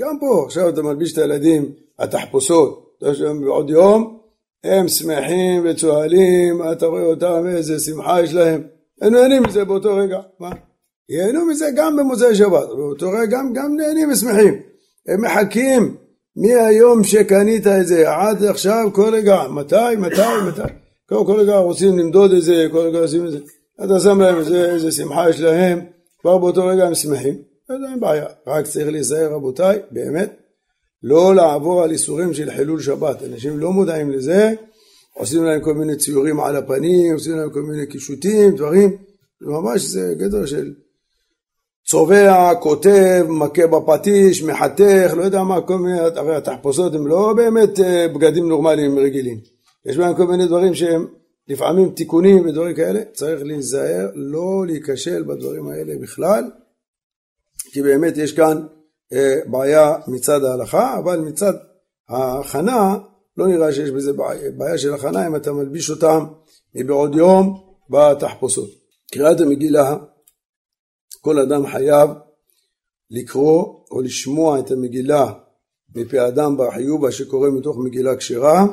גם פה, עכשיו אתה מלביש את הילדים, התחפושות, בעוד יום, הם שמחים וצוהלים, אתה רואה אותם, איזה שמחה יש להם, הם נהנים מזה באותו רגע, מה? ייהנו מזה גם במוצאי שבת, באותו רגע גם, גם נהנים ושמחים. הם מחכים מהיום שקנית את זה עד עכשיו כל רגע, מתי, מתי, מתי. כל, כל רגע רוצים למדוד את זה, כל רגע עושים את זה. אתה שם להם איזה, איזה שמחה יש להם, כבר באותו רגע הם שמחים. אז אין בעיה, רק צריך להיזהר רבותיי, באמת, לא לעבור על איסורים של חילול שבת. אנשים לא מודעים לזה, עושים להם כל מיני ציורים על הפנים, עושים להם כל מיני קישוטים, דברים, ממש זה גדר של צובע, כותב, מכה בפטיש, מחתך, לא יודע מה, כל מיני, הרי התחפושות הם לא באמת אה, בגדים נורמליים רגילים. יש בהם כל מיני דברים שהם לפעמים תיקונים ודברים כאלה, צריך להיזהר לא להיכשל בדברים האלה בכלל, כי באמת יש כאן אה, בעיה מצד ההלכה, אבל מצד ההכנה לא נראה שיש בזה בעיה, בעיה של הכנה אם אתה מלביש אותם מבעוד יום בתחפושות. קריאת המגילה כל אדם חייב לקרוא או לשמוע את המגילה מפי אדם בר חיובה שקורא מתוך מגילה כשרה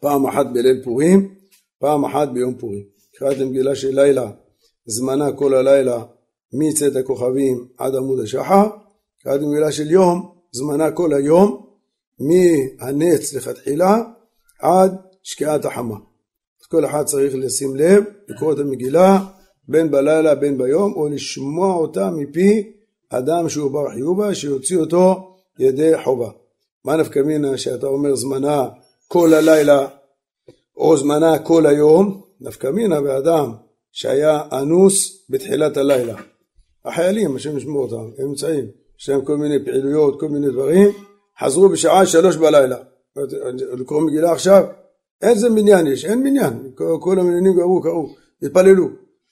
פעם אחת בליל פורים, פעם אחת ביום פורים. קריאת המגילה של לילה, זמנה כל הלילה מצאת הכוכבים עד עמוד השחר, קריאת המגילה של יום, זמנה כל היום מהנץ לכתחילה עד שקיעת החמה. אז כל אחד צריך לשים לב, לקרוא את המגילה בין בלילה בין ביום, או לשמוע אותה מפי אדם שהוא בר חיובה, שיוציא אותו ידי חובה. מה נפקא מינה שאתה אומר זמנה כל הלילה, או זמנה כל היום, נפקא מינה באדם שהיה אנוס בתחילת הלילה. החיילים, השם ישמור אותם, הם נמצאים, יש להם כל מיני פעילויות, כל מיני דברים, חזרו בשעה שלוש בלילה. לקרוא מגילה עכשיו, איזה מניין יש? אין מניין. כל המניינים קראו, קראו, התפללו.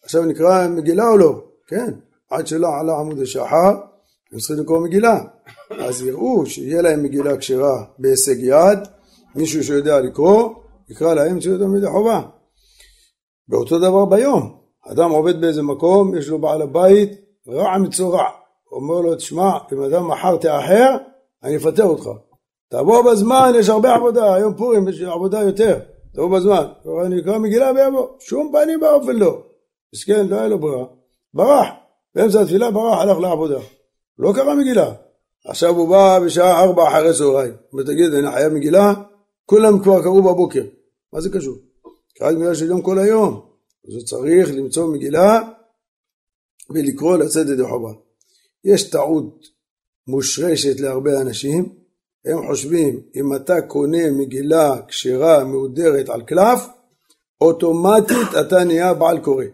עכשיו נקרא מגילה או לא? כן, עד שלא עלה עמוד השחר, הם צריכים לקרוא מגילה. אז יראו שיהיה להם מגילה כשרה בהישג יד, מישהו שיודע לקרוא, יקרא להם ציוד תלמידי חובה. באותו דבר ביום, אדם עובד באיזה מקום, יש לו בעל הבית, רע מצורע. אומר לו, תשמע, אם אדם מחר תאחר, אני אפטר אותך. תבוא בזמן, יש הרבה עבודה, היום פורים יש עבודה יותר. תבוא בזמן. אני אקרא מגילה ויבוא. שום פנים באופן לא. מסכן, לא היה לו ברירה, ברח, באמצע התפילה ברח, הלך לעבודה, לא קרא מגילה. עכשיו הוא בא בשעה ארבע אחרי צהריים, ותגיד, אני חייב מגילה, כולם כבר קראו בבוקר, מה זה קשור? קראת מגילה של יום כל היום, אז הוא צריך למצוא מגילה ולקרוא לצאת ידי חובה. יש טעות מושרשת להרבה אנשים, הם חושבים אם אתה קונה מגילה כשרה מהודרת על קלף, אוטומטית אתה נהיה בעל קורא.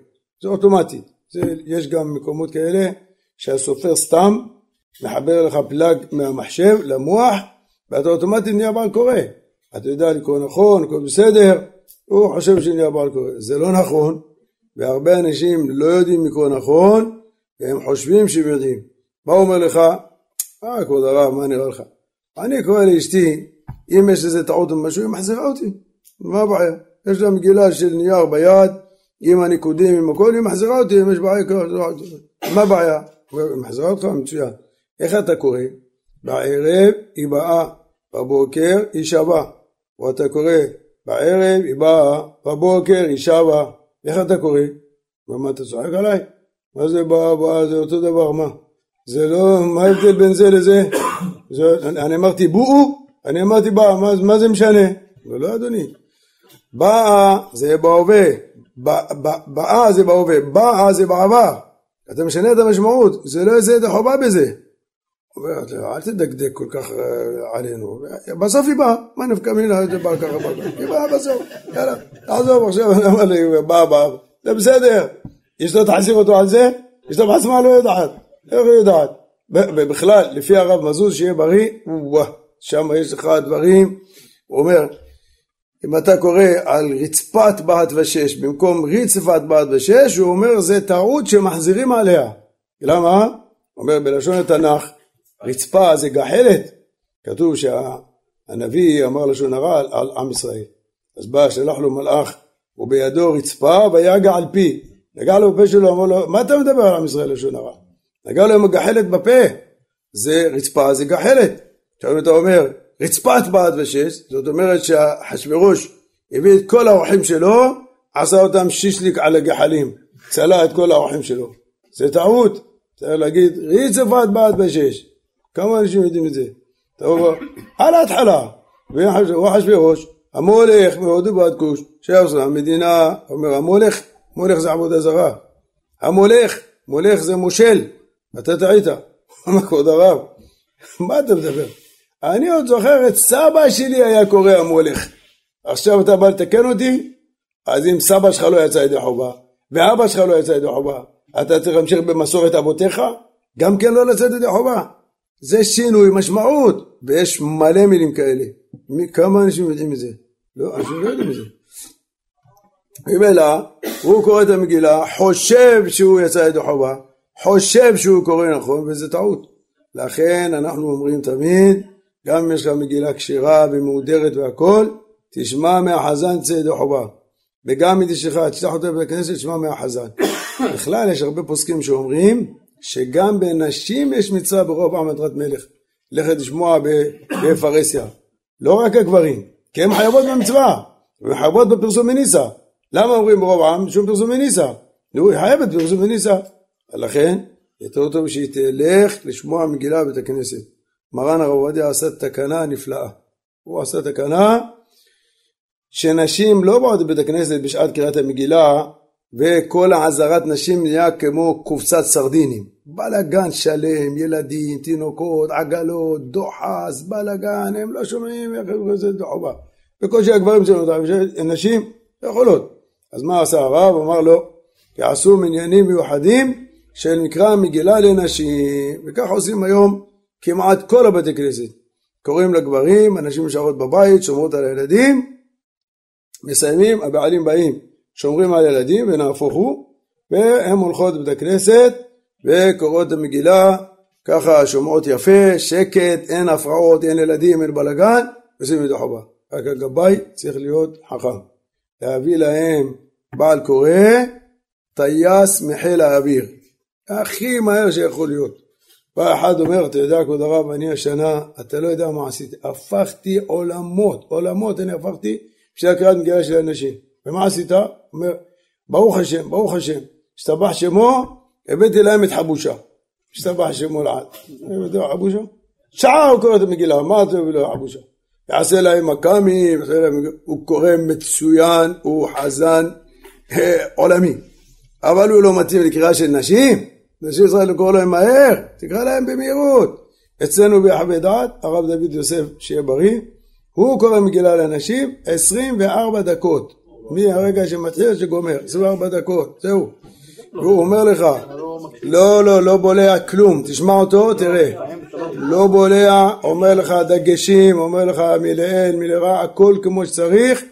זה אוטומטי. זה, יש גם מקומות כאלה שהסופר סתם מחבר לך פלאג מהמחשב למוח ואתה אוטומטית נהיה בעל קורא. אתה יודע לקרוא נכון, הכל בסדר, הוא חושב שנהיה בעל קורא. זה לא נכון, והרבה אנשים לא יודעים לקרוא נכון, והם חושבים שהם יודעים. מה אומר לך? אה, כבוד הרב, מה נראה לך? אני קורא לאשתי, אם יש איזה טעות או משהו, היא מחזירה אותי. מה הבעיה? יש לה מגילה של נייר ביד, עם הניקודים, עם הכל, היא מחזירה אותי, אם יש בעיה, מה הבעיה? היא מחזירה אותך? מצוין. איך אתה קורא? בערב היא באה, בבוקר היא שווה. או אתה קורא, בערב היא באה, בבוקר היא שווה. איך אתה קורא? ומה אתה צוחק עליי? מה זה באה, באה, זה אותו דבר, מה? זה לא, מה ההבדל בין זה לזה? זה, אני, אני אמרתי בואו, אני אמרתי באה, מה, מה זה משנה? ולא אדוני. באה זה בהווה, באה זה בהווה, באה זה בעבר. אתה משנה את המשמעות, זה לא איזה חובה בזה. אומר, אל תדקדק כל כך אה, עלינו. בסוף היא באה, מה נפקא מינה, זה בא ככה, היא באה בסוף, יאללה, תעזוב עכשיו, אמר לי, באה, באה, זה בסדר. אשתו תחזיר אותו על זה? אשתו בעצמה לא יודעת. איך היא יודעת? בכלל, לפי הרב מזוז, שיהיה בריא, שם יש לך דברים, הוא אומר, אם אתה קורא על רצפת בת ושש במקום רצפת בת ושש, הוא אומר זה טעות שמחזירים עליה. למה? אומר בלשון התנ"ך, רצפה זה גחלת. כתוב שהנביא אמר לשון הרע על, על עם ישראל. אז בא, שלח לו מלאך, ובידו רצפה ויגע על פי. נגע לו בפה שלו, אמר לו, מה אתה מדבר על עם ישראל לשון הרע? נגע לו עם הגחלת בפה. זה רצפה, זה גחלת. עכשיו אתה אומר, רצפת בת ושש, זאת אומרת שאחשוורוש הביא את כל האורחים שלו, עשה אותם שישליק על הגחלים, צלה את כל האורחים שלו. זה טעות, צריך להגיד רצפת בת ושש. כמה אנשים יודעים את זה? אומר, על ההתחלה, ואחשוורוש, המולך מהודו ועד כוש, שעושה המדינה, אומר המולך, מולך זה עבודה זרה. המולך, מולך זה מושל, אתה טעית. מה כבוד הרב? מה אתה מדבר? אני עוד זוכר את סבא שלי היה קורא המולך. עכשיו אתה בא לתקן אותי? אז אם סבא שלך לא יצא ידי חובה, ואבא שלך לא יצא ידי חובה, אתה צריך להמשיך במסורת אבותיך? גם כן לא לצאת ידי חובה. זה שינוי משמעות, ויש מלא מילים כאלה. כמה אנשים יודעים את זה? לא, אנשים לא יודעים את זה. ממילא, הוא קורא את המגילה, חושב שהוא יצא ידי חובה, חושב שהוא קורא נכון, וזה טעות. לכן אנחנו אומרים תמיד, גם אם יש לך מגילה כשרה ומהודרת והכל, תשמע מהחזן צא ידי חובה. וגם אם תשלח, תשלח אותה בבית הכנסת, תשמע מהחזן. בכלל יש הרבה פוסקים שאומרים שגם בנשים יש מצווה ברוב עם הדרת מלך. לכת לשמוע בפרהסיה. לא רק הגברים, כי הן חייבות במצווה, והן חייבות בפרסום מניסה. למה אומרים ברוב עם? שום פרסום מניסה. נו, היא חייבת בפרסום מניסה. לכן, יותר טוב שהיא תלך לשמוע מגילה בבית הכנסת. מרן הרב עובדיה עשה תקנה נפלאה. הוא עשה תקנה שנשים לא באות לבית הכנסת בשעת קריאת המגילה וכל העזרת נשים נהיה כמו קופסת סרדינים. בלאגן שלם, ילדים, תינוקות, עגלות, דוחס, בלאגן, הם לא שומעים איך זה דוחבה. בקושי הגברים שלנו, נשים יכולות. אז מה עשה הרב? אמר לו, יעשו מניינים מיוחדים של מקרא מגילה לנשים, וכך עושים היום כמעט כל הבתי כנסת. קוראים לגברים, אנשים נשארות בבית, שומרות על הילדים, מסיימים, הבעלים באים, שומרים על הילדים, ונהפוך הוא, והן הולכות בבית הכנסת, וקוראות את המגילה, ככה שומעות יפה, שקט, אין הפרעות, אין ילדים, אין בלאגן, עושים את החובה. רק הגבאי צריך להיות חכם. להביא להם בעל קורא, טייס מחיל האוויר. הכי מהר שיכול להיות. בא אחד אומר, אתה יודע כבוד הרב, אני השנה, אתה לא יודע מה עשיתי, הפכתי עולמות, עולמות אני הפכתי בשביל הקריאת מגילה של אנשים. ומה עשית? אומר, ברוך השם, ברוך השם, השתבח שמו, הבאתי להם את חבושה. השתבח שמו לעד. חבושה? שעה הוא קורא את המגילה, מה אתה מביא לו חבושה? יעשה להם מכ"מים, הוא קורא מצוין, הוא חזן אה, עולמי. אבל הוא לא מתאים לקריאה של נשים, נשים ישראל לקרוא להם מהר, תקרא להם במהירות. אצלנו ביחווה דעת, הרב דוד יוסף, שיהיה בריא, הוא קורא מגילה לאנשים 24 דקות, מהרגע שמתחיל שגומר, 24 דקות, זהו. והוא אומר לך, לא, לא, לא בולע כלום, תשמע אותו, תראה. לא בולע, אומר לך דגשים, אומר לך מלעיל, מלרע, הכל כמו שצריך,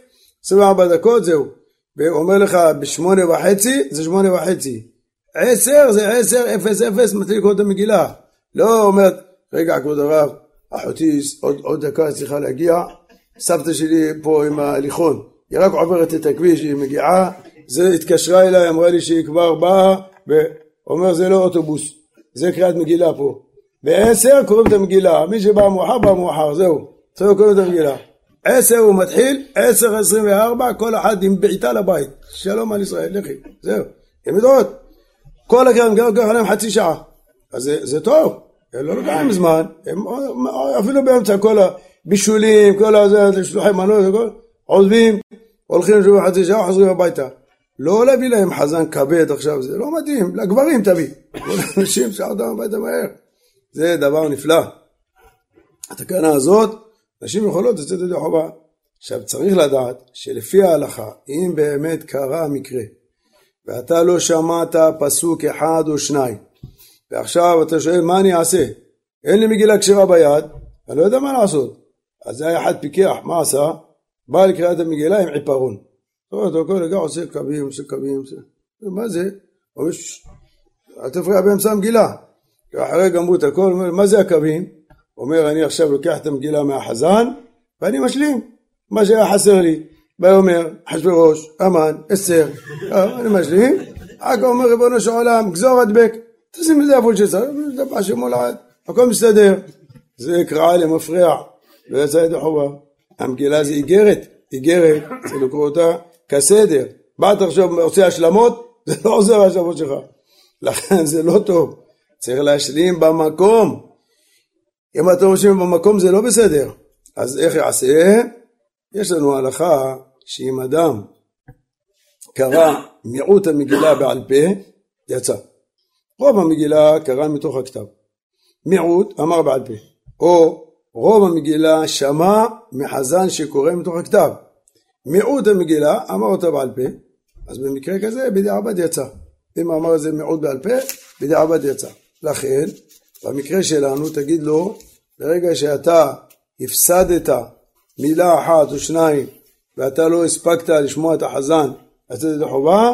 24 דקות זהו. ואומר לך בשמונה וחצי, זה שמונה וחצי. עשר זה עשר, אפס אפס, מתחיל לקרוא את המגילה. לא אומרת, רגע כבוד הרב, אחותי עוד, עוד דקה צריכה להגיע, סבתא שלי פה עם ההליכון, היא רק עוברת את הכביש, היא מגיעה, זה התקשרה אליי, אמרה לי שהיא כבר באה, ואומר זה לא אוטובוס, זה קריאת מגילה פה. בעשר קוראים את המגילה, מי שבא מאוחר בא מאוחר, זהו, עכשיו קוראים את המגילה. עשר הוא מתחיל, עשר עשרים וארבע, כל אחד עם בעיטה לבית, שלום על ישראל, לכי, זהו, הם יודעות, כל מגילה לוקח להם חצי שעה, אז זה, זה טוב, לא לוקח להם זמן, הם אפילו באמצע כל הבישולים, כל הזה, שלוחי מנות, עוזבים, הולכים שוב חצי שעה, חוזרים הביתה. לא להביא להם חזן כבד עכשיו, זה לא מתאים, לגברים תביא. אנשים שעודם הביתה מהר. זה דבר נפלא. התקנה הזאת, נשים יכולות לצאת ידי חובה. עכשיו צריך לדעת שלפי ההלכה, אם באמת קרה המקרה, ואתה לא שמעת פסוק אחד או שניים, ועכשיו אתה שואל מה אני אעשה? אין לי מגילה כשרה ביד, אני לא יודע מה לעשות. אז זה היה אחד פיקח, מה עשה? בא לקריאת המגילה עם עיפרון. אותו כל רגע עושה קווים, עושה קווים, עושה... מה זה? אומר, אל תפריע באמצע המגילה. אחרי גמרו את הכל, אומר, מה זה הקווים? אומר, אני עכשיו לוקח את המגילה מהחזן, ואני משלים מה שהיה חסר לי. ויאמר, אחשוורוש, המן, אסתר, אני משלים, אחר כך אומר ריבונו של עולם, גזור הדבק, תשים את זה איפה שצריך, דבר שמולד, הכל מסתדר. זה קראה למפרע, לא יצא ידי חובה. המגילה זה איגרת, איגרת, צריך לקרוא אותה כסדר. בא אתה עכשיו עושה השלמות, זה לא עוזר ההשלמות שלך. לכן זה לא טוב. צריך להשלים במקום. אם אתה משלים במקום זה לא בסדר. אז איך יעשה? יש לנו הלכה שאם אדם קרא מיעוט המגילה בעל פה, יצא. רוב המגילה קרא מתוך הכתב. מיעוט אמר בעל פה. או רוב המגילה שמע מחזן שקורא מתוך הכתב. מיעוט המגילה אמר אותה בעל פה, אז במקרה כזה בדיעבד יצא. אם אמר את זה מיעוט בעל פה, בדיעבד יצא. לכן, במקרה שלנו תגיד לו, ברגע שאתה הפסדת מילה אחת או שניים ואתה לא הספקת לשמוע את החזן לצאת את החובה,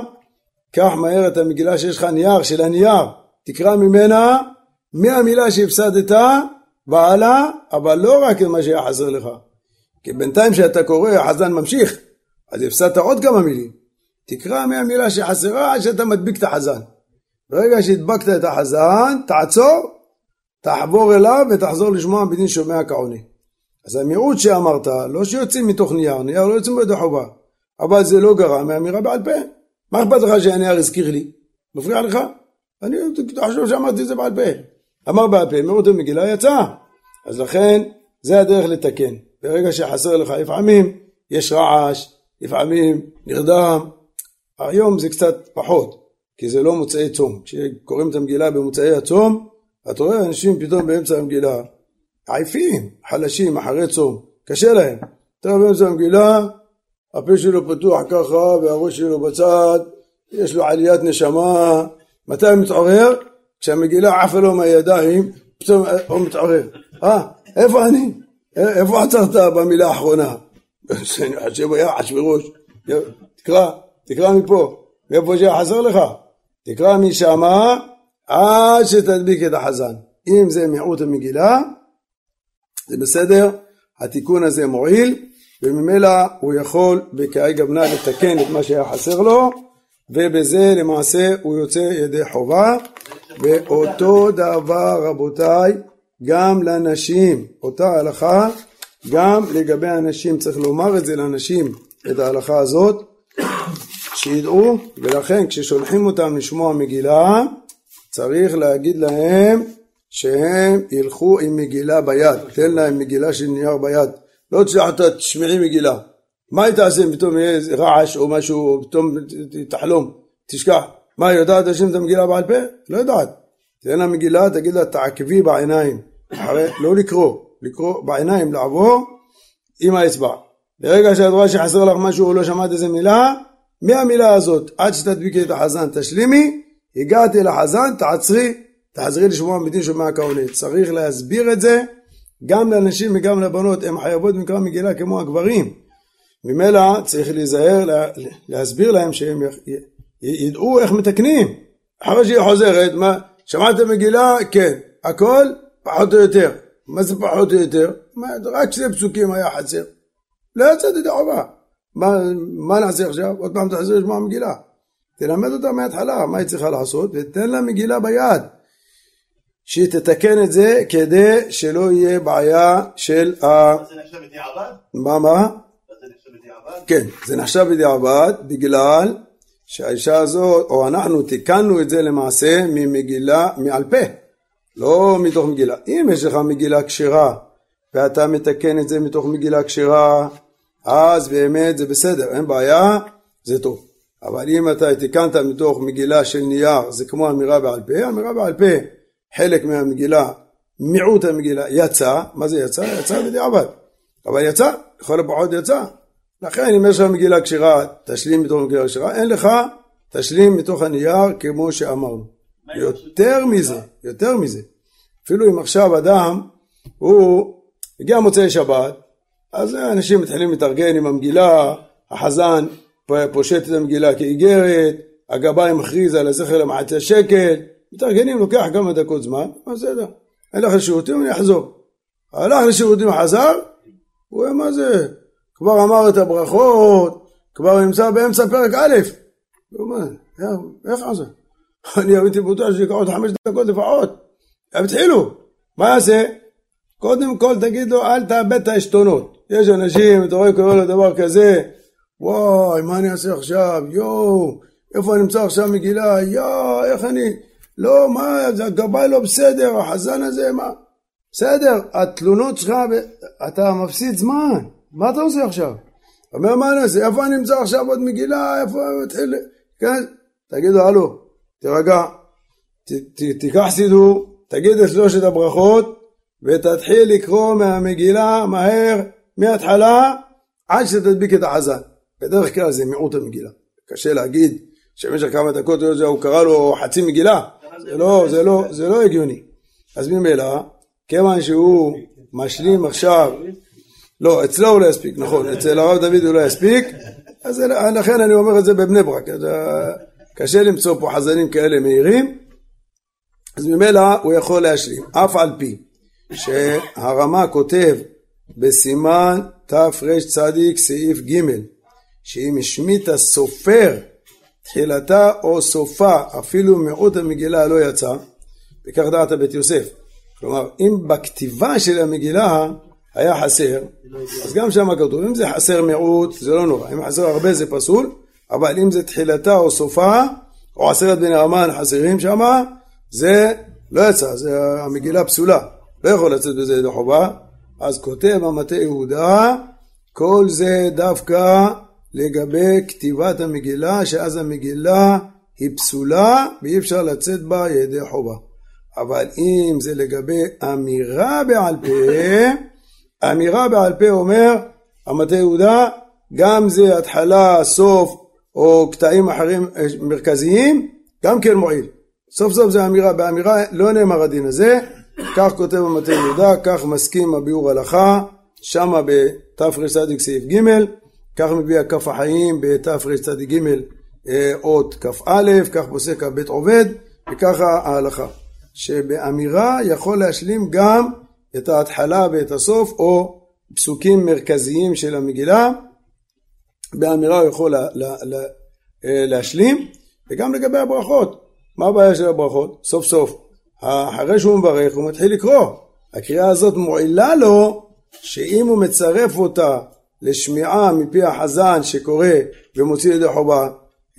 קח מהר את המגילה שיש לך נייר של הנייר, תקרא ממנה מהמילה שהפסדת והלאה, אבל לא רק את מה שהיה חסר לך. כי בינתיים כשאתה קורא החזן ממשיך, אז הפסדת עוד כמה מילים. תקרא מהמילה שחסרה עד שאתה מדביק את החזן. ברגע שהדבקת את החזן, תעצור, תחבור אליו ותחזור לשמוע בדין שומע כעוני. אז המיעוט שאמרת, לא שיוצאים מתוך נייר, נייר לא יוצאים בידי חובה, אבל זה לא גרם מאמירה בעל פה. מה אכפת לך שהנייר הזכיר לי? מפריע לך? אני חושב שאמרתי את זה בעל פה. אמר בעל פה, מיעוט המגילה יצא. אז לכן, זה הדרך לתקן. ברגע שחסר לך, לפעמים יש רעש, לפעמים נרדם. היום זה קצת פחות, כי זה לא מוצאי צום. כשקוראים את המגילה במוצאי הצום, אתה רואה אנשים פתאום באמצע המגילה, עייפים, חלשים, אחרי צום, קשה להם. אתה רואה באמצע המגילה, הפה שלו פתוח ככה, והראש שלו בצד, יש לו עליית נשמה. מתי הוא מתעורר? כשהמגילה עפה לו מהידיים, פתאום הוא מתעורר. אה, איפה אני? איפה עצרת במילה האחרונה? חושב היה אחשוורוש. תקרא, תקרא מפה. מאיפה שחסר לך? תקרא משמה עד שתדביק את החזן. אם זה מיעוט המגילה, זה בסדר, התיקון הזה מועיל, וממילא הוא יכול בכאי גבנה לתקן את מה שהיה חסר לו, ובזה למעשה הוא יוצא ידי חובה, ואותו דבר רבותיי גם לנשים, אותה הלכה, גם לגבי הנשים, צריך לומר את זה לנשים, את ההלכה הזאת, שידעו, ולכן כששולחים אותם לשמוע מגילה, צריך להגיד להם שהם ילכו עם מגילה ביד, תן להם מגילה של נייר ביד, לא תשלח אותה תשמעי מגילה, מה היא תעשה אם פתאום יהיה רעש או משהו, או פתאום תחלום, תשכח, מה היא יודעת להשלים את המגילה בעל פה? לא יודעת, תן לה מגילה, תגיד לה תעקבי בעיניים, אחרי, לא לקרוא, לקרוא בעיניים, לעבור עם האצבע. ברגע שאת רואה שחסר לך משהו או לא שמעת איזה מילה, מהמילה הזאת עד שתדביקי את החזן תשלימי, הגעתי לחזן, תעצרי, תחזרי לשמוע מדין שומע כעונה. צריך להסביר את זה גם לאנשים וגם לבנות, הן חייבות במקרא מגילה כמו הגברים. ממילא צריך להיזהר, להסביר להם שהם ידעו איך מתקנים. אחרי שהיא חוזרת, מה, שמעתם מגילה? כן. הכל? פחות או יותר. מה זה פחות או יותר? מה, רק שני פסוקים היה חסר. לא יצאתי את החובה. מה, מה נעשה עכשיו? עוד פעם תחזיר לשמוע מגילה. תלמד אותה מההתחלה מה היא צריכה לעשות ותן לה מגילה ביד. שהיא תתקן את זה כדי שלא יהיה בעיה של ה... זה נחשב בדיעבד? מה מה? זה נחשב בדיעבד? כן, זה נחשב בדיעבד בגלל שהאישה הזאת, או אנחנו תיקנו את זה למעשה ממגילה, מעל פה, לא מתוך מגילה. אם יש לך מגילה כשרה ואתה מתקן את זה מתוך מגילה כשרה, אז באמת זה בסדר, אין בעיה, זה טוב. אבל אם אתה תיקנת מתוך מגילה של נייר, זה כמו אמירה בעל פה, אמירה בעל פה, חלק מהמגילה, מיעוט המגילה יצא, מה זה יצא? יצא בדיעבד. אבל יצא, לכל הפחות יצא. לכן אם יש לך מגילה כשרה, תשלים מתוך מגילה כשרה, אין לך, תשלים מתוך הנייר כמו שאמרנו. יותר מזה, יותר מזה. אפילו אם עכשיו אדם, הוא הגיע מוצאי שבת, אז אנשים מתחילים להתארגן עם המגילה, החזן פושט את המגילה כאיגרת, הגבאי מכריז על הזכר למעטי שקל, מתארגנים, לוקח כמה דקות זמן, בסדר, הלך לשירותים, אני אחזור. הלך לשירותים, חזר, הוא אומר, מה זה? כבר אמר את הברכות, כבר נמצא באמצע פרק א', הוא אומר, איך זה? אני הייתי בטוח שיקח עוד חמש דקות לפחות, הם התחילו, מה יעשה? קודם כל תגיד לו אל תאבד את העשתונות, יש אנשים, אתה רואה קורא לו דבר כזה, וואי, מה אני אעשה עכשיו? יואו, איפה אני נמצא עכשיו מגילה? יואו, איך אני... לא, מה, זה הגבאי לא בסדר, החזן הזה, מה? בסדר, התלונות שלך, אתה מפסיד זמן, מה אתה עושה עכשיו? אומר, מה אני אעשה? איפה אני נמצא עכשיו עוד מגילה? איפה מתחיל... כן? תגיד לו, הלו, תירגע, תיקח סידור, תגיד את שלושת הברכות, ותתחיל לקרוא מהמגילה מהר, מההתחלה, עד שתדביק את החזן. בדרך כלל זה מיעוט המגילה. קשה להגיד שבמשך כמה דקות הוא קרא לו חצי מגילה, זה לא, זה לא, זה לא הגיוני. אז ממילא, כיוון שהוא משלים עכשיו, לא, אצלו הוא לא יספיק, נכון, אצל הרב דוד הוא לא יספיק, אז לכן אני אומר את זה בבני ברק, קשה למצוא פה חזנים כאלה מהירים, אז ממילא הוא יכול להשלים, אף על פי שהרמה כותב בסימן תרצ סעיף ג' שאם השמיט הסופר תחילתה או סופה אפילו מיעוט המגילה לא יצא וכך דעת בית יוסף. כלומר אם בכתיבה של המגילה היה חסר אז גם שם כתוב אם זה חסר מיעוט זה לא נורא. אם חסר הרבה זה פסול אבל אם זה תחילתה או סופה או עשרת בני המן חסרים שם זה לא יצא זה המגילה פסולה. לא יכול לצאת בזה ידי חובה אז כותב המטה יהודה כל זה דווקא לגבי כתיבת המגילה, שאז המגילה היא פסולה ואי אפשר לצאת בה ידי חובה. אבל אם זה לגבי אמירה בעל פה, אמירה בעל פה אומר המטה יהודה, גם זה התחלה, סוף או קטעים אחרים אה, מרכזיים, גם כן מועיל. סוף סוף זה אמירה, באמירה לא נאמר הדין הזה, כך כותב המטה יהודה, כך מסכים הביאור הלכה, שמה בתרצ"ג סעיף ג' כך מביא הכף החיים בתרצ"ג אות כ"א, כך פוסק הבית עובד, וככה ההלכה. שבאמירה יכול להשלים גם את ההתחלה ואת הסוף, או פסוקים מרכזיים של המגילה, באמירה הוא יכול לה, לה, לה, אה, להשלים, וגם לגבי הברכות. מה הבעיה של הברכות? סוף סוף, אחרי שהוא מברך הוא מתחיל לקרוא. הקריאה הזאת מועילה לו שאם הוא מצרף אותה לשמיעה מפי החזן שקורא ומוציא ידי חובה,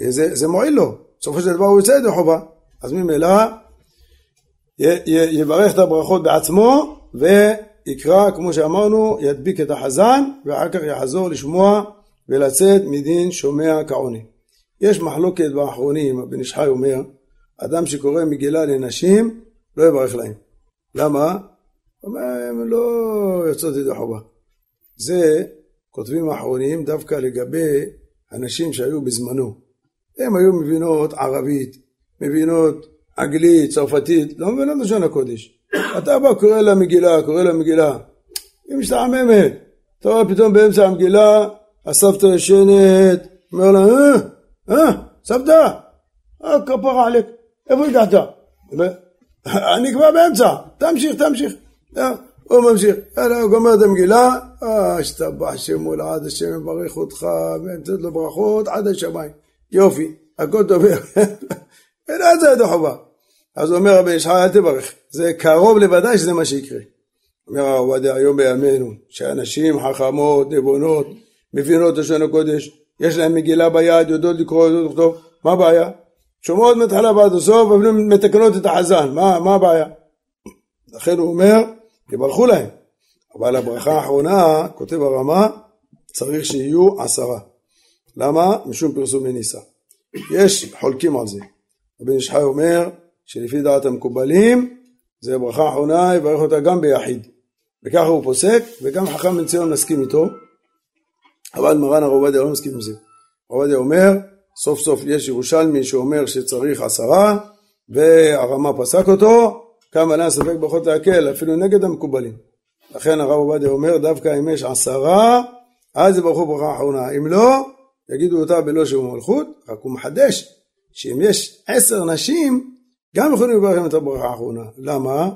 זה, זה מועיל לו, בסופו של דבר הוא יוצא ידי חובה, אז ממילא יברך את הברכות בעצמו ויקרא כמו שאמרנו ידביק את החזן ואחר כך יחזור לשמוע ולצאת מדין שומע כעוני. יש מחלוקת באחרונים, הבן איש חי אומר, אדם שקורא מגילה לנשים לא יברך להם. למה? אומר, הם לא יוצאות ידי חובה. זה כותבים האחרונים דווקא לגבי הנשים שהיו בזמנו. הן היו מבינות ערבית, מבינות אנגלית, צרפתית, לא מבינות לשון הקודש. אתה בא, קורא לה מגילה, קורא לה מגילה. היא משתעממת. אתה רואה פתאום באמצע המגילה, הסבתא ישנת, אומר לה, אה, אה, סבתא, אה, כפרה עליק, איפה הגעת? אני כבר באמצע, תמשיך, תמשיך. הוא ממשיך, יאללה, הוא גומר את המגילה, אה, השתבח שמו לעד השם יברך אותך, ונתת לו ברכות עד השמיים. יופי, הכל טוב. אין זה ידו חובה. אז אומר רבי ישחי, אל תברך. זה קרוב לוודאי שזה מה שיקרה. אומר הרב עובדיה היום בימינו, שאנשים חכמות, נבונות, מבינות לשון הקודש, יש להם מגילה ביד, יודעות לקרוא, יודעות לכתוב, מה הבעיה? שומעות מהתחלה ועד הסוף, אפילו מתקנות את החזן, מה, מה הבעיה? לכן הוא אומר, יברכו להם. אבל הברכה האחרונה, כותב הרמה, צריך שיהיו עשרה. למה? משום פרסומי ניסה. יש חולקים על זה. רבי ישחי אומר שלפי דעת המקובלים זה ברכה אחרונה, יברך אותה גם ביחיד. וככה הוא פוסק, וגם חכם בן ציון מסכים איתו, אבל מרן הרב עובדיה לא מסכים עם זה. הרב עובדיה אומר, סוף סוף יש ירושלמי שאומר שצריך עשרה, והרמה פסק אותו, כמה עליה ספק ברכות להקל, אפילו נגד המקובלים. לכן הרב עובדיה אומר, דווקא אם יש עשרה, אז יברכו ברכה אחרונה. אם לא, יגידו אותה בלא שהוא מלכות, רק הוא מחדש, שאם יש עשר נשים, גם יכולים לברך את הברכה האחרונה. למה?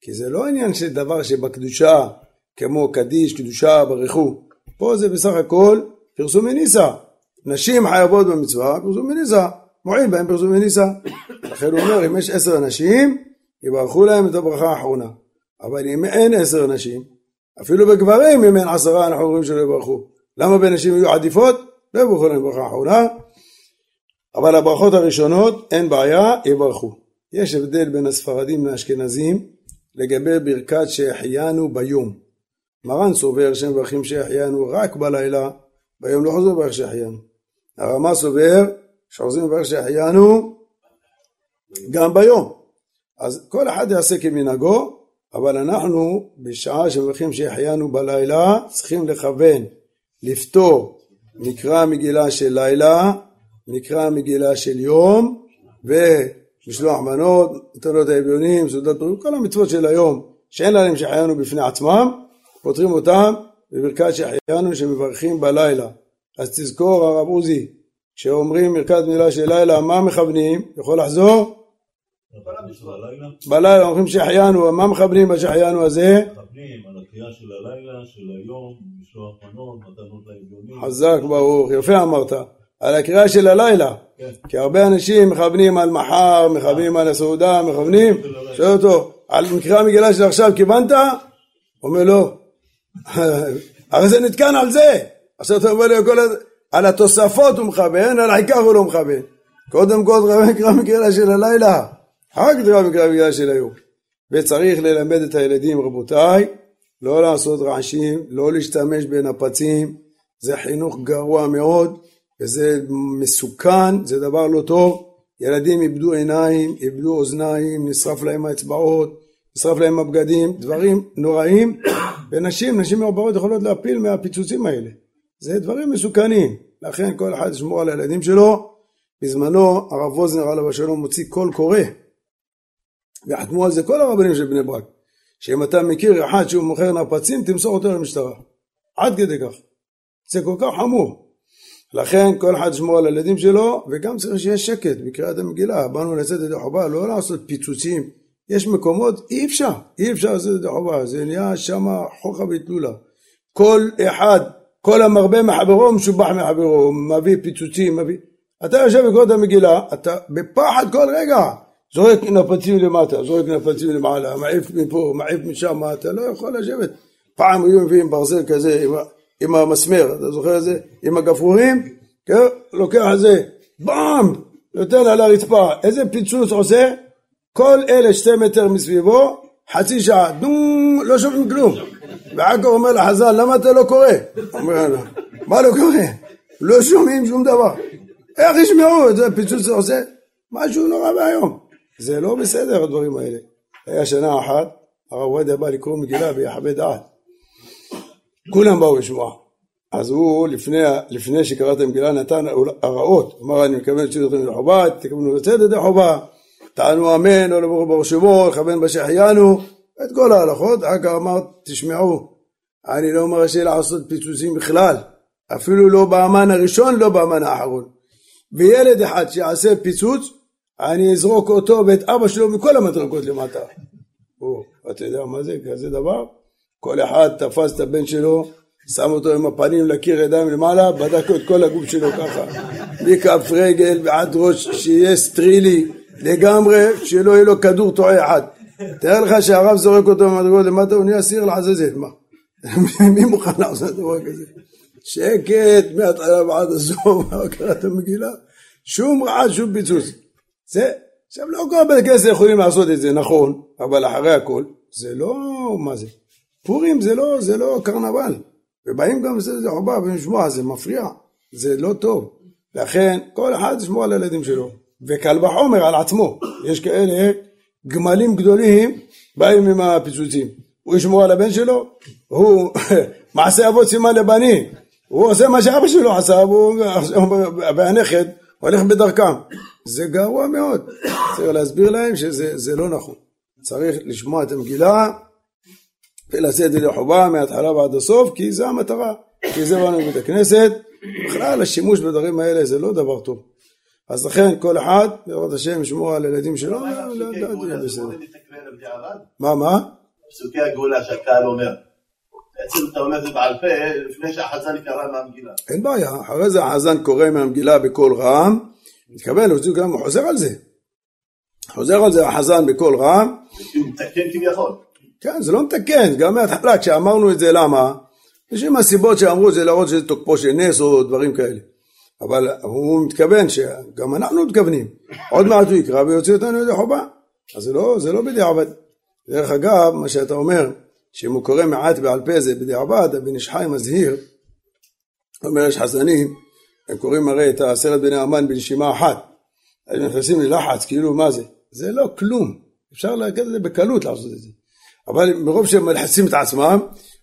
כי זה לא עניין של דבר שבקדושה, כמו קדיש, קדושה, ברכו. פה זה בסך הכל פרסומי ניסה. נשים חייבות במצווה, פרסומי ניסה. מועיל בהם פרסומי ניסה. לכן הוא אומר, אם יש עשר נשים, יברכו להם את הברכה האחרונה. אבל אם אין עשר נשים, אפילו בגברים אם אין עשרה אנחנו אומרים שלא יברכו. למה בנשים יהיו עדיפות? לא יברכו להם ברכה אחרונה. אבל הברכות הראשונות אין בעיה, יברכו. יש הבדל בין הספרדים לאשכנזים לגבי ברכת שהחיינו ביום. מרן סובר שהם מברכים שהחיינו רק בלילה, ביום לא חוזר לברך שהחיינו. הרמה סובר שחוזרים לברך שהחיינו גם ביום. אז כל אחד יעשה כמנהגו, אבל אנחנו בשעה שמברכים שהחיינו בלילה צריכים לכוון, לפתור מקרא מגילה של לילה, מקרא מגילה של יום, ומשלוח מנות, נתנות האביונים, סעודת פורים, כל המצוות של היום שאין להם שהחיינו בפני עצמם, פותרים אותם בברכת שהחיינו שמברכים בלילה. אז תזכור הרב עוזי, כשאומרים ברכת מילה של לילה, מה מכוונים? יכול לחזור? בלילה אומרים שהחיינו, מה מכוונים בשהחיינו הזה? מכוונים על הקריאה של הלילה, של היום, משלוח מנות, מתנות לעליונים. חזק ברוך, יפה אמרת. על הקריאה של הלילה. כן. כי הרבה אנשים מכוונים על מחר, מכוונים על הסעודה, מכוונים, שואל אותו, על מקרא המגילה של עכשיו כיוונת? אומר לא. הרי זה נתקן על זה. עכשיו אתה אומר לי, ה- על התוספות הוא מכוון, על העיקר הוא לא מכוון. קודם כל תקרא מקרא המגילה של הלילה, אחר כך תקרא מקרא המגילה של היום. וצריך ללמד את הילדים, רבותיי, לא לעשות רעשים, לא להשתמש בנפצים, זה חינוך גרוע מאוד, וזה מסוכן, זה דבר לא טוב. ילדים איבדו עיניים, איבדו אוזניים, נשרף להם האצבעות, נשרף להם הבגדים, דברים נוראים. ונשים, נשים מעוברות יכולות להפיל מהפיצוצים האלה. זה דברים מסוכנים. לכן כל אחד ישמור על הילדים שלו. בזמנו הרב ווזנר עליו השלום מוציא קול קורא, וחתמו על זה כל הרבנים של בני ברק, שאם אתה מכיר אחד שהוא מוכר נרפצים, תמסור אותו למשטרה. עד כדי כך. זה כל כך חמור. לכן כל אחד ישמור על הילדים שלו, וגם צריך שיהיה שקט בקריאת המגילה. באנו לצאת ידי חובה, לא לעשות פיצוצים. יש מקומות, אי אפשר, אי אפשר לעשות ידי חובה, זה נהיה שם חוכא ואטלולא. כל אחד, כל המרבה מחברו משובח מחברו, מביא פיצוצים, מביא... אתה יושב בקרוא את המגילה, אתה בפחד כל רגע, זורק נפצים למטה, זורק נפצים למעלה, מעיף מפה, מעיף משם, אתה לא יכול לשבת. פעם היו מביאים ברזל כזה עם, המסמר, אתה זוכר את זה? עם הגפרורים, כן? לוקח את זה, באם, נותן על הרצפה, איזה פיצוץ עושה? כל אלה שתי מטר מסביבו, חצי שעה, דום, לא שומעים כלום. ועכו אומר לחז"ל, למה אתה לא קורא? אומר לו, מה לא קורא? לא שומעים שום דבר. איך ישמעו את זה, פיצוץ עושה? משהו נורא ואיום. זה לא בסדר הדברים האלה. היה שנה אחת, הרב עובדיה בא לקרוא מגילה ביחווה דעת. כולם באו לשמוע. אז הוא לפני, לפני שקרא את המגילה נתן הרעות, אמר אני מקווה שתדעו לחובה, תקבלו לצאת ידי חובה, טענו אמן, או לברוך ברוך שמו, לכוון בשהחיינו, את כל ההלכות, אחר כך אמר תשמעו, אני לא מרשה לעשות פיצוצים בכלל, אפילו לא באמן הראשון, לא באמן האחרון. וילד אחד שיעשה פיצוץ, אני אזרוק אותו ואת אבא שלו מכל המדרגות למטה. אתה יודע מה זה, כזה דבר? כל אחד תפס את הבן שלו, שם אותו עם הפנים לקיר ידיים למעלה, בדק את כל הגוף שלו ככה. מכף רגל ועד ראש, שיהיה סטרילי לגמרי, שלא יהיה לו כדור טועה אחד. תאר לך שהרב זורק אותו במדרגות למטה, הוא נהיה סיר לעזאזל, מה? מי מוכן לעשות דבר כזה? שקט מההתחלה ועד הסוף, מה קראת המגילה? שום רעש, שום פיצוץ. זה, עכשיו לא כל בתי כנסת יכולים לעשות את זה, נכון, אבל אחרי הכל, זה לא, מה זה? פורים זה לא, זה לא קרנבל. ובאים גם לעשות את זה חובה ולשמוע, זה מפריע, זה לא טוב. לכן, כל אחד ישמור על הילדים שלו. וקל וחומר על עצמו. יש כאלה גמלים גדולים באים עם הפיצוצים. הוא ישמור על הבן שלו, הוא מעשה אבות סימן לבנים. הוא עושה מה שאבא שלו עשה, והנכד הולך בדרכם. זה גרוע מאוד. צריך להסביר להם שזה לא נכון. צריך לשמוע את המגילה ולעשות את זה לחובה מההתחלה ועד הסוף, כי זה המטרה. כי זה באנו לבית הכנסת. בכלל השימוש בדברים האלה זה לא דבר טוב. אז לכן כל אחד, בעזרת השם, ישמור על הילדים שלו, מה, מה? פסוקי הגאולה שהקהל אומר. בעצם אתה אומר את זה בעל פה לפני שהחזן יקרא מהמגילה. אין בעיה, אחרי זה החזן קורא מהמגילה בקול רם, מתכוון, הוא חוזר על זה. חוזר על זה החזן בקול רם. הוא מתקן כביכול. כן, זה לא מתקן, גם מההתחלה כשאמרנו את זה למה? יש עם הסיבות שאמרו זה להראות שזה תוקפו של נס או דברים כאלה. אבל הוא מתכוון שגם אנחנו מתכוונים. עוד מעט הוא יקרא ויוציא אותנו ידי חובה. אז זה לא, זה לא בדיעבד. דרך אגב, מה שאתה אומר, שאם הוא קורא מעט בעל פה זה בדיעבד, הבן איש חי מזהיר, אומר יש חזנים, הם קוראים הרי את עשרת בני המן בנשימה אחת. הם נכנסים ללחץ, כאילו מה זה? זה לא כלום. אפשר להגיד את זה בקלות לעשות את זה. אבל מרוב שהם מלחצים את עצמם,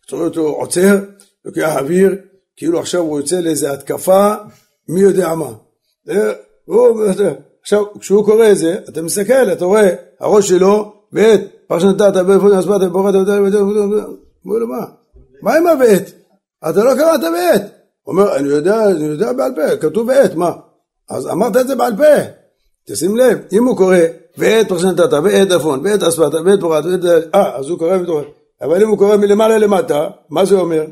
אתה רואה אותו עוצר, לוקח אוויר, כאילו עכשיו הוא יוצא לאיזה התקפה, מי יודע מה. עכשיו, כשהוא קורא את זה, אתה מסתכל, אתה רואה, הראש שלו, ואת, פרשן נתת, ואיפה נסברת, ובוראת, אומר לו, מה? מה עם הועת? אתה לא קראת ועת. הוא אומר, אני יודע, אני יודע בעל פה, כתוב ועת, מה? אז אמרת את זה בעל פה. תשים לב, אם הוא קורא, ועת פרשן נתת, ועת עפון, ועת אספת, ועת בורת, ועת... אה, אז הוא קורא ותורא. אבל אם הוא קורא מלמעלה למטה, מה זה אומר?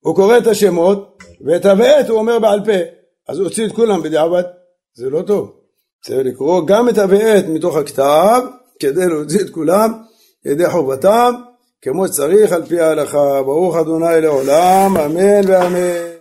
הוא קורא את השמות, ואת הועת הוא אומר בעל פה. אז הוא הוציא את כולם בדיעבד, זה לא טוב. צריך לקרוא גם את הועת מתוך הכתב, כדי להוציא את כולם ידי חובתם, כמו שצריך על פי ההלכה. ברוך אדוני לעולם, אמן ואמן.